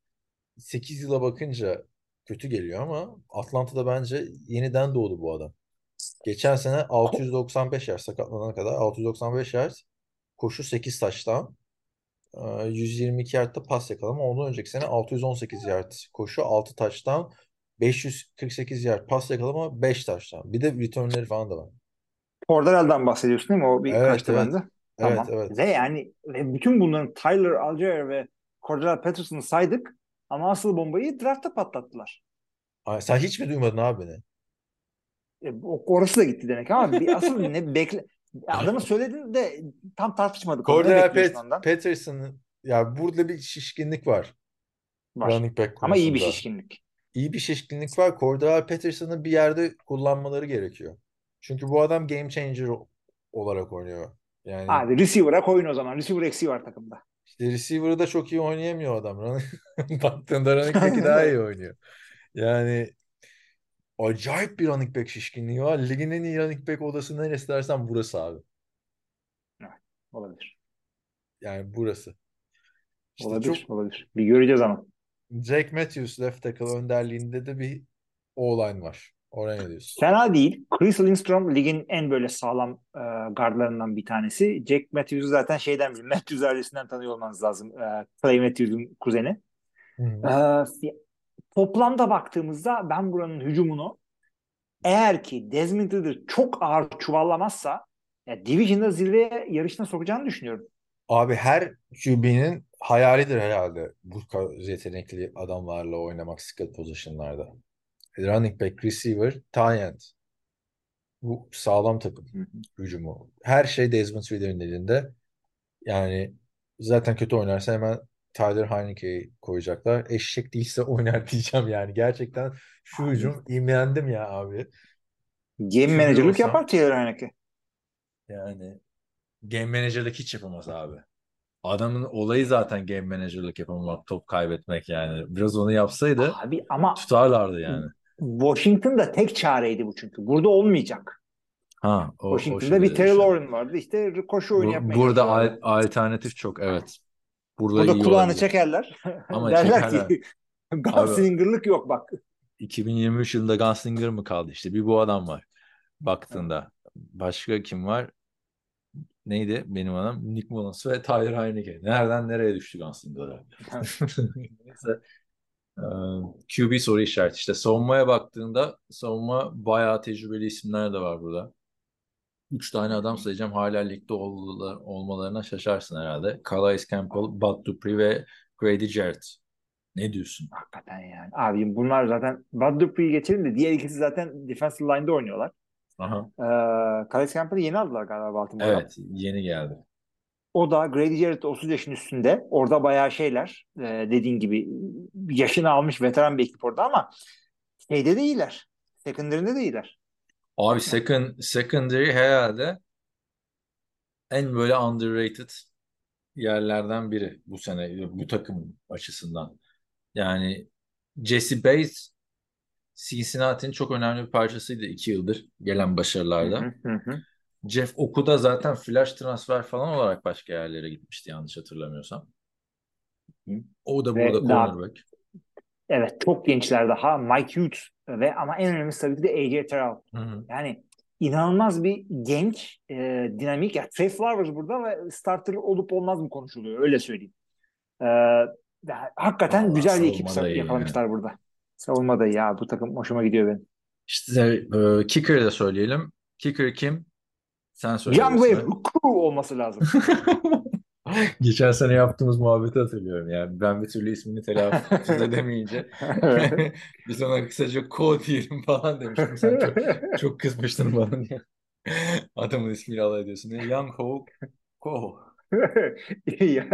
8 yıla bakınca kötü geliyor ama Atlanta'da bence yeniden doğdu bu adam. Geçen sene 695 yard sakatlanana kadar 695 yard koşu 8 taştan 122 yardta pas yakalama. Ondan önceki sene 618 yard koşu 6 taştan 548 yard pas yakalama 5 taştan. Bir de returnleri falan da var. Cordarel'dan bahsediyorsun değil mi? O bir Evet, kaçtı evet. bende. Evet Tamam. evet. Ve yani ve bütün bunların Tyler Algier ve Cordell Patterson'ı saydık ama asıl bombayı draftta patlattılar. Ay, sen hiç mi duymadın abi beni? E, o- orası da gitti demek ama bir asıl ne bekle adamı söyledin de tam tartışmadık. Cordell Pat? Patterson'ın ya burada bir şişkinlik var. Var. Running back Ama iyi bir konusunda. şişkinlik. İyi bir şişkinlik var. Cordell Patterson'ı bir yerde kullanmaları gerekiyor. Çünkü bu adam game changer olarak oynuyor. Yani Abi receiver'a koyun o zaman. Receiver eksiği var takımda. işte receiver'ı da çok iyi oynayamıyor adam. Baktığında running back'i daha iyi oynuyor. Yani acayip bir running back şişkinliği var. Ligin en iyi running back odası neresi dersen burası abi. Olabilir. Yani burası. İşte olabilir. çok Olabilir. Bir göreceğiz ama. Jake Matthews left tackle önderliğinde de bir O-line var. Oraya ne diyorsun? Fena değil. Chris Lindstrom ligin en böyle sağlam e, gardlarından bir tanesi. Jack Matthews'u zaten şeyden biliyorum. Matthews ailesinden tanıyor olmanız lazım. E, Clay Matthews'un kuzeni. Hı. E, toplamda baktığımızda ben buranın hücumunu eğer ki Desmond Ridder çok ağır çuvallamazsa ya Division'da zirveye yarışına sokacağını düşünüyorum. Abi her QB'nin hayalidir herhalde bu yetenekli adamlarla oynamak skill position'larda. Running back, receiver, tight end. Bu sağlam takım hücumu. Her şey Desmond Ridder'in elinde. Yani zaten kötü oynarsa hemen Tyler Heineke'yi koyacaklar. Eşek değilse oynar diyeceğim yani. Gerçekten şu hücum imrendim ya abi. Game manager'lık yapar Taylor Heineke. Yani game manager'lık hiç yapamaz abi. Adamın olayı zaten game manager'lık yapamamak, top kaybetmek yani. Biraz onu yapsaydı Abi ama tutarlardı yani. Washington'da tek çareydi bu çünkü. Burada olmayacak. Ha, o, o Washington'da bir şekilde Terry. Lauren vardı. İşte koşu oyunu Bu- yapmaya burada al- alternatif çok evet. Burada, Burada kulağını olabilir. çekerler. Ama Derler çekerler. ki Gunslinger'lık yok bak. 2023 yılında Gunslinger mı kaldı işte? Bir bu adam var baktığında. Başka kim var? Neydi benim adam? Nick Mullins ve Tyler Heineke. Nereden nereye düştü Gunslinger'lar? Neyse. Ee, QB soru işareti. İşte savunmaya baktığında savunma bayağı tecrübeli isimler de var burada. Üç tane adam sayacağım. Hala ligde ol- olmalarına şaşarsın herhalde. Calais Campbell, Bud Dupree ve Grady Jarrett. Ne diyorsun? Hakikaten yani. Abi bunlar zaten Bud Dupree'yi geçelim de diğer ikisi zaten defensive line'da oynuyorlar. Aha. Ee, Calais Campbell'ı yeni aldılar galiba Baltimore'dan. Evet, yeni geldi. O da Grady Jarrett 30 yaşın üstünde. Orada bayağı şeyler e, dediğin gibi yaşını almış veteran bir ekip orada ama şeyde de iyiler. Secondary'inde de iyiler. Abi second, secondary herhalde en böyle underrated yerlerden biri bu sene bu takım açısından. Yani Jesse Bates Cincinnati'nin çok önemli bir parçasıydı iki yıldır gelen başarılarda. Hı hı hı. Jeff Okuda zaten flash transfer falan olarak başka yerlere gitmişti yanlış hatırlamıyorsam. O da Ve burada daha- cornerback. Evet çok gençler daha. Mike Hughes ve ama en önemlisi tabii ki de AJ Terrell. Hı hı. Yani inanılmaz bir genç, e, dinamik. Ya Trey Flowers burada ve starter olup olmaz mı konuşuluyor öyle söyleyeyim. E, hakikaten Vallahi güzel bir ekip da yakalamışlar burada. Savunma da iyi ya. Bu takım hoşuma gidiyor benim. İşte e, kicker'ı da söyleyelim. Kicker kim? Sen söyle. Young ve ismi. Hukru olması lazım. Geçen sene yaptığımız muhabbeti hatırlıyorum yani. Ben bir türlü ismini telaffuz edemeyince biz ona kısaca Ko diyelim falan demiştim. Sen çok, çok kızmıştın bana diye. Adamın ismiyle alay ediyorsun. diye. Young Ho Ko.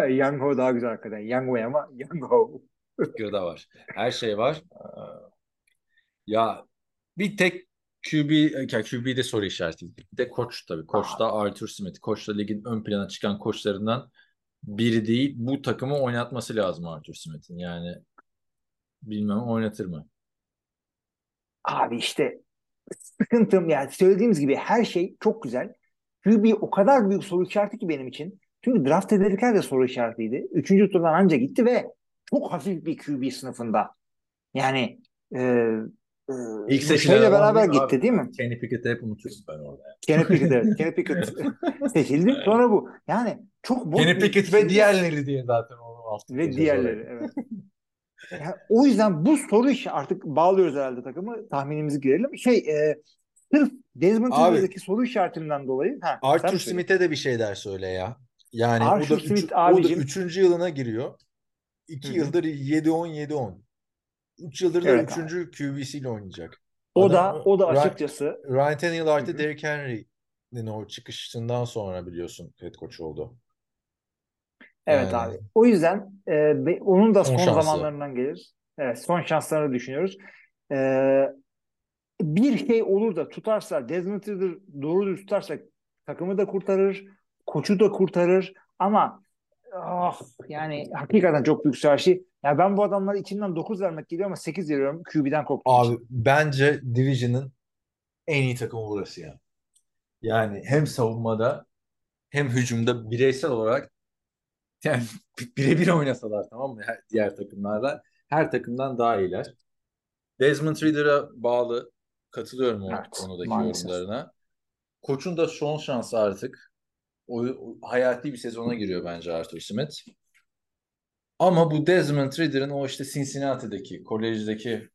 Young Ho daha güzel hakikaten. Young Wei ama Young Ho. Kicker'ı da var. Her şey var. Ya bir tek QB, ya QB'de soru işareti. Bir de koç tabii. Koç da Arthur Smith. Koç da ligin ön plana çıkan koçlarından biri değil. Bu takımı oynatması lazım Arthur Smith'in. Yani bilmem oynatır mı? Abi işte sıkıntım yani söylediğimiz gibi her şey çok güzel. QB o kadar büyük soru işareti ki benim için. Çünkü draft edilirken de soru işaretiydi. Üçüncü turdan anca gitti ve çok hafif bir QB sınıfında. Yani e, İlk bu seçilen beraber gitti abi? değil mi? Kenny Pickett'i hep unutuyorsun ben orada. Kenny Pickett evet. Kenny Pickett seçildi. Sonra bu. Yani çok boş Kenny Pickett ve QB diğerleri diye zaten onu altı ve diğerleri evet. Yani o yüzden bu soru işi artık bağlıyoruz herhalde takımı. Tahminimizi girelim. Şey e, sırf Desmond Ridder'daki soru işaretinden dolayı. Ha, Arthur. Smith'e de bir şeyler söyle ya. Yani Arthur o da, üç- Smith o da abicim- üçüncü yılına giriyor. İki Hı hı. yıldır 7-10 7-10. Üç yıldır da Evet üçüncü QB'siyle oynayacak. O Adam- da o da açıkçası Ryan Tannehill artı. Derrick Henry'nin o çıkışından sonra biliyorsun head coach oldu. evet Yani. abi. O yüzden e, onun da Son son şansı. zamanlarından gelir. Evet, son şanslarını düşünüyoruz. E, bir şey olur da tutarsa Desmond Ridder doğru düz tutarsa takımı da kurtarır, koçu da kurtarır ama ah, yani hakikaten çok büyük şey. Ya ben bu adamlara içimden 9 vermek geliyor ama 8 veriyorum QB'den korktuğum Abi için. bence Division'ın en iyi takımı burası ya. Yani hem savunmada hem hücumda bireysel olarak yani birebir oynasalar tamam mı? Her- diğer takımlarla her takımdan daha iyiler. Desmond Ridder'a bağlı katılıyorum o Evet, konudaki maalesef. yorumlarına. Koçun da son şansı artık. O, o hayati bir sezona giriyor bence Arthur Smith. Ama bu Desmond Ridder'ın o işte Cincinnati'deki, kolejdeki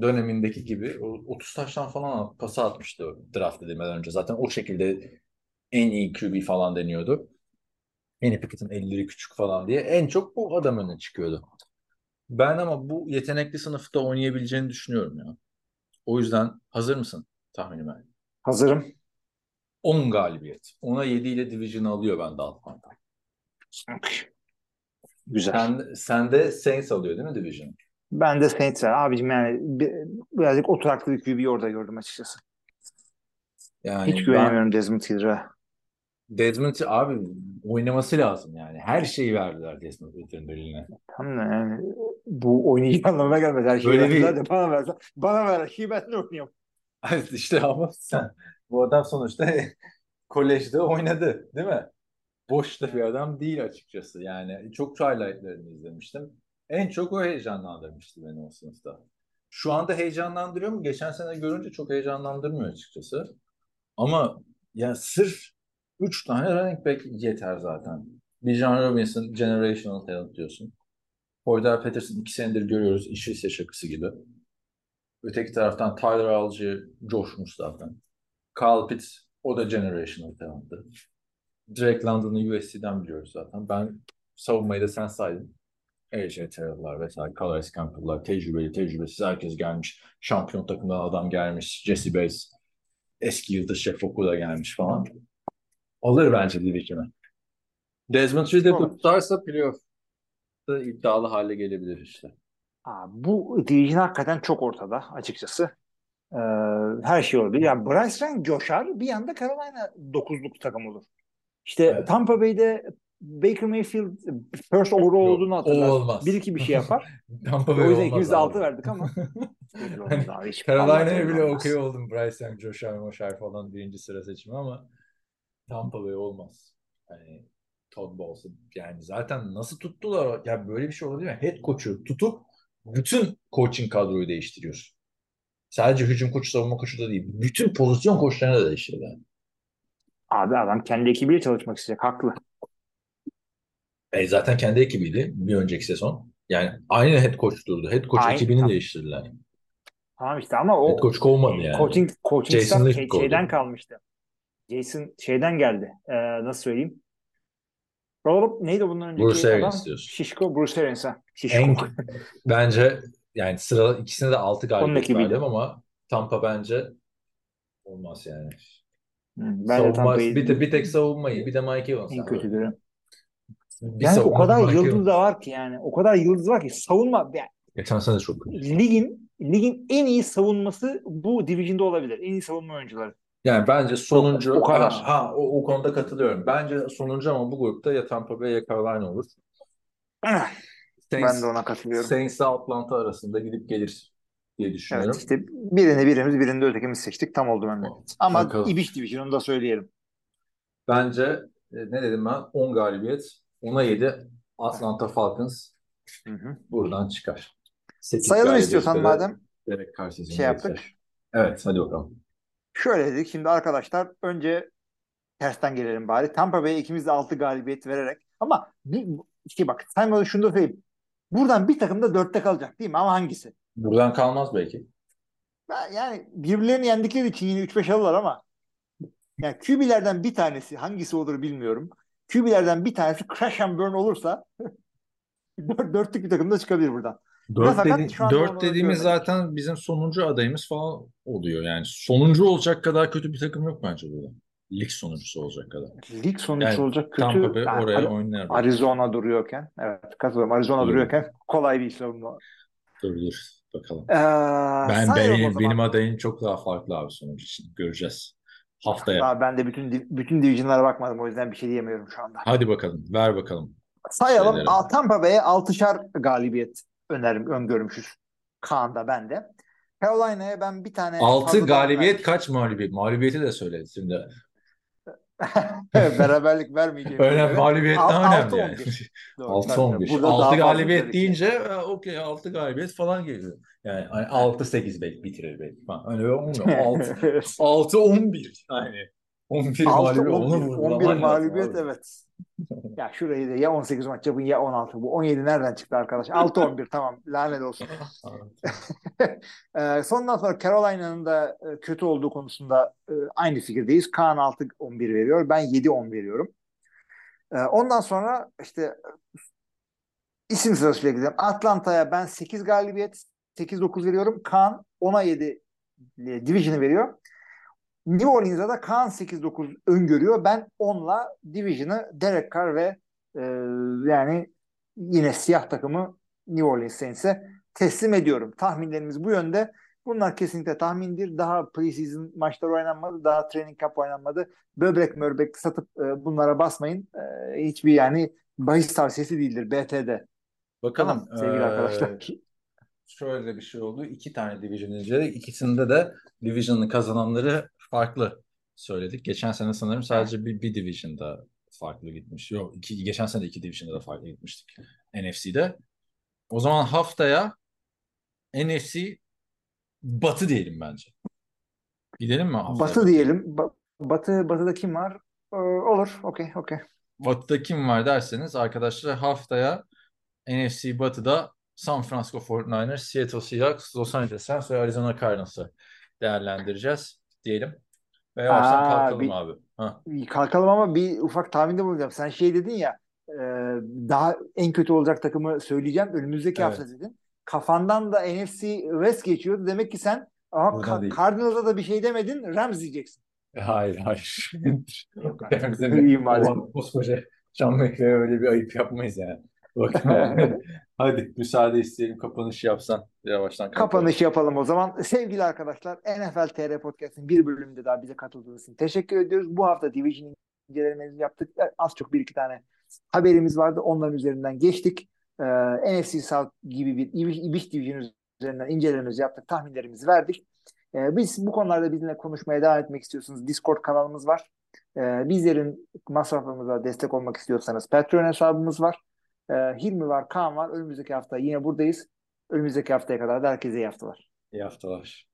dönemindeki gibi o 30 taştan falan pası atmıştı draft edilmeden önce. Zaten o şekilde en iyi QB falan deniyordu. Kenny Pickett'in elleri küçük falan diye. En çok bu adam öne çıkıyordu. Ben ama bu yetenekli sınıfta oynayabileceğini düşünüyorum ya. O yüzden hazır mısın tahminime? Hazırım. 10 galibiyet. Ona 7 ile Division'ı alıyor bende alttan. Güzel. Sen, sen de Saints alıyor değil mi Division? Ben de Saints var. Abicim yani bi- birazcık oturaklı bir QB'yi orada gördüm açıkçası. Yani Hiç ben- güvenemiyorum Desmond Ridder'a. Desmond abi oynaması lazım yani. Her şeyi verdiler Desmond Ridder'ın eline. Tamam da yani bu oynayacak anlamına gelmez. Her şeyi Böyle bir- verdiler de bana versen. Bana ver her şeyi ben de oynuyorum. İşte ama sen bu adam sonuçta kolejde oynadı değil mi? Boş bir adam değil açıkçası. Yani çok highlightlarını izlemiştim. En çok o heyecanlandırmıştı beni o sınıfta. Şu anda heyecanlandırıyor mu? Geçen sene görünce çok heyecanlandırmıyor açıkçası. Ama ya sırf 3 tane running back yeter zaten. Bijan Robinson generational talent diyorsun. Cordell Patterson iki senedir görüyoruz. İş ise şakası gibi. Öteki taraftan Tyler Algier coşmuş zaten. Kyle Pitts o da generational talent'ı. Drake London'ı USC'den biliyoruz zaten. Ben savunmayı da sen saydın. AJ Terrell'lar vesaire, Calais Campbell'lar, tecrübeli, tecrübesiz herkes gelmiş. Şampiyon takımdan adam gelmiş. Jesse Bates, eski yıldız Şef da gelmiş falan. Alır bence Division'ı. Desmond Ridder Olur. tutarsa playoff'ta iddialı hale gelebilir işte. Aa, bu division hakikaten çok ortada açıkçası. Ee, her şey olabilir. Yani Bryce Young coşar bir anda Carolina dokuzluk takım olur. İşte Evet. Tampa Bay'de Baker Mayfield first overall olduğunu hatırlar. o olmaz. Bir iki bir şey yapar. Tampa o Bay yüzden olmaz ikimiz de altı verdik ama. Allah Carolina'ya bile okey oldum. Bryce Young, Josh Allen, falan birinci sıra seçimi ama Tampa Bay olmaz. Yani Todd Bowles yani zaten nasıl tuttular? Ya böyle bir şey olabilir mi? Head coach'u tutup bütün coaching kadroyu değiştiriyorsun. Sadece hücum koçu, savunma koçu da değil. Bütün pozisyon koçlarını da değiştirdi. Yani. Abi adam kendi ekibiyle çalışmak isteyecek. Haklı. E zaten kendi ekibiydi bir önceki sezon. Yani aynı head coach durdu. Head coach Aynı- ekibini tamam. değiştirdiler. Tamam işte ama o Head coach kovmadı yani. coaching, coaching Jason staff Licht şey- kovdu. şeyden kalmıştı. Jason şeyden geldi. Ee, nasıl söyleyeyim? Roll neydi bundan önceki Bruce adam? Arians diyorsun. Şişko Bruce Arians ha. Şişko. En, bence yani sıra ikisine de 6 galibiyet ekibiydi. verdim ama Tampa bence olmaz yani. Hı, ben de Savunma, Tampa'yı bir, te- bir tek savunmayı bir de Mike Evans. en kötü. Bir Yani o savunma, kadar Mike yıldız Evans. da var ki yani. O kadar yıldız var ki savunma yani Geçen sene de çok kötü. ligin ligin en iyi savunması bu division'da olabilir. En iyi savunma oyuncuları. Yani bence sonuncu o kadar. Ha, ha, o, o konuda katılıyorum. Bence sonuncu ama bu grupta ya Tampa Bay ya Carolina olur. Ah, Saints, ben de ona katılıyorum. Saints ile Atlanta arasında gidip gelir diye düşünüyorum. Evet işte birini birimiz birinde ötekimiz seçtik. Tam oldu bende. Ama Bakalım. İbiş Division'unu da söyleyelim. Bence e, ne dedim ben? 10 galibiyet, 10'a 7 Atlanta Falcons Hı hı. buradan çıkar. Sekiz Sayalım galibiyette istiyorsan de madem. Carr sezonu Şey yaptık. geçer. Evet hadi bakalım. Şöyle dedik. Şimdi arkadaşlar önce tersten gelelim bari. Tampa Bay'e ikimiz de 6 galibiyet vererek. Ama bir, işte bak saymadan şunu da söyleyeyim. Buradan bir takım da 4'te kalacak değil mi? Ama hangisi? Buradan kalmaz belki. Ben, yani birbirlerini yendikleri için yine 3-5 alırlar ama yani QB'lerden bir tanesi hangisi olur bilmiyorum. QB'lerden bir tanesi crash and burn olursa dört, dörtlük bir takım da çıkabilir buradan. Dört, dedi- dört dediğimiz görmedik. zaten bizim sonuncu adayımız falan oluyor. Yani sonuncu olacak kadar kötü bir takım yok bence burada. Lig sonuncusu olacak kadar. Lig sonucu Yani olacak kötü. Tampa Bay Yani oraya Ari- oynar. Arizona duruyorken. Evet katılıyorum. Arizona Doğru. duruyorken kolay bir savunma. Dur dur bakalım. Ee, Ben benim, benim adayım çok daha farklı abi sonuç için. Göreceğiz. Haftaya. Daha ben de bütün bütün division'lara bakmadım o yüzden bir şey diyemiyorum şu anda. Hadi bakalım. Ver bakalım. Sayalım. Şeyleri. Tampa Bay'e 6'şar galibiyet önerim, öngörmüşüz. Kaan'da ben de. Carolina'ya ben bir tane 6 fazladan galibiyet verdim. kaç mağlubiyet? Mağlubiyeti de söyle şimdi. Beraberlik vermeyeceğim. Önemli, mağlubiyet daha Al- önemli altı yani. on bir. Doğru, 6 tabii, 11. tabii. Burada daha 6 fazla galibiyet ki. deyince okey 6 galibiyet falan geliyor. Yani hani 6 8 belki bitirir belki falan. Öyle olmuyor. 6 6 11 yani. 11 Altı, mağlubiyet onu 11, vurgulaman 11 lazım mağlubiyet evet. Ya şurayı da ya 18 maç yapın ya 16. Bu 17 nereden çıktı arkadaş? 6-11 tamam lanet olsun. Ee, sondan sonra Carolina'nın da e, kötü olduğu konusunda e, aynı fikirdeyiz. Kaan 6-11 veriyor. Ben 7-10 veriyorum. Ee, ondan sonra işte e, isim sırasıyla gidelim. Atlanta'ya ben 8 galibiyet 8-9 veriyorum. Kaan 10'a 7 e, Division'ı veriyor. New Orleans'a da Kaan 8-9 öngörüyor. Ben 10'la Division'ı Derek Carr ve e, yani yine siyah takımı New Orleans Saints'e teslim ediyorum. Tahminlerimiz bu yönde. Bunlar kesinlikle tahmindir. Daha preseason maçlar oynanmadı. Daha training camp oynanmadı. Böbrek möbrek satıp e, bunlara basmayın. E, hiçbir yani bahis tavsiyesi değildir BT'de. Bakalım. Tamam sevgili eee, arkadaşlar. Şöyle bir şey oldu. İki tane division inceledik. İkisinde de division'ın kazananları farklı söyledik. Geçen sene sanırım sadece bir, bir division'da farklı gitmiş. Yok, iki, geçen sene de iki division'da da farklı gitmiştik. NFC'de. O zaman haftaya NFC Batı diyelim bence. Gidelim mi haftaya? Batı diyelim. Ba- Batı Batı'da kim var? E, olur. Okey, okey. Batı'da kim var derseniz arkadaşlar haftaya NFC Batı'da San Francisco 49ers, Seattle Seahawks, Los Angeles Rams ve Arizona Cardinals'ı değerlendireceğiz diyelim. Ve yavaştan Aa, kalkalım bir- abi. Ha. Kalkalım ama bir ufak tahminde bulunacağım. Sen şey dedin ya e, daha en kötü olacak takımı söyleyeceğim. Önümüzdeki Evet. hafta dedin. Kafandan da NFC West geçiyordu. Demek ki sen ama Ka-. Cardinals'a da bir şey demedin. Rams diyeceksin. Hayır, hayır. Yok İyi madem. koskoca Bekler'e öyle bir ayıp yapmayız yani. Hadi müsaade isteyelim kapanış yapsan. Yavaştan kalkalım. Kapanış yapalım o zaman. Sevgili arkadaşlar NFL TR Podcast'ın bir bölümünde daha bize katıldığınız için teşekkür ediyoruz. Bu hafta Division incelememizi yaptık. Az çok bir iki tane haberimiz vardı. Onların üzerinden geçtik. Ee, NFC South gibi bir İbiş, İbiş Division üzerinden incelememizi yaptık. Tahminlerimizi verdik. Ee, biz bu konularda bizimle konuşmaya devam etmek istiyorsanız Discord kanalımız var. Ee, bizlerin masraflarımıza destek olmak istiyorsanız Patreon hesabımız var. Ee, Hilmi var, Kaan var. Önümüzdeki hafta yine buradayız. Önümüzdeki haftaya kadar da herkese iyi haftalar. İyi haftalar.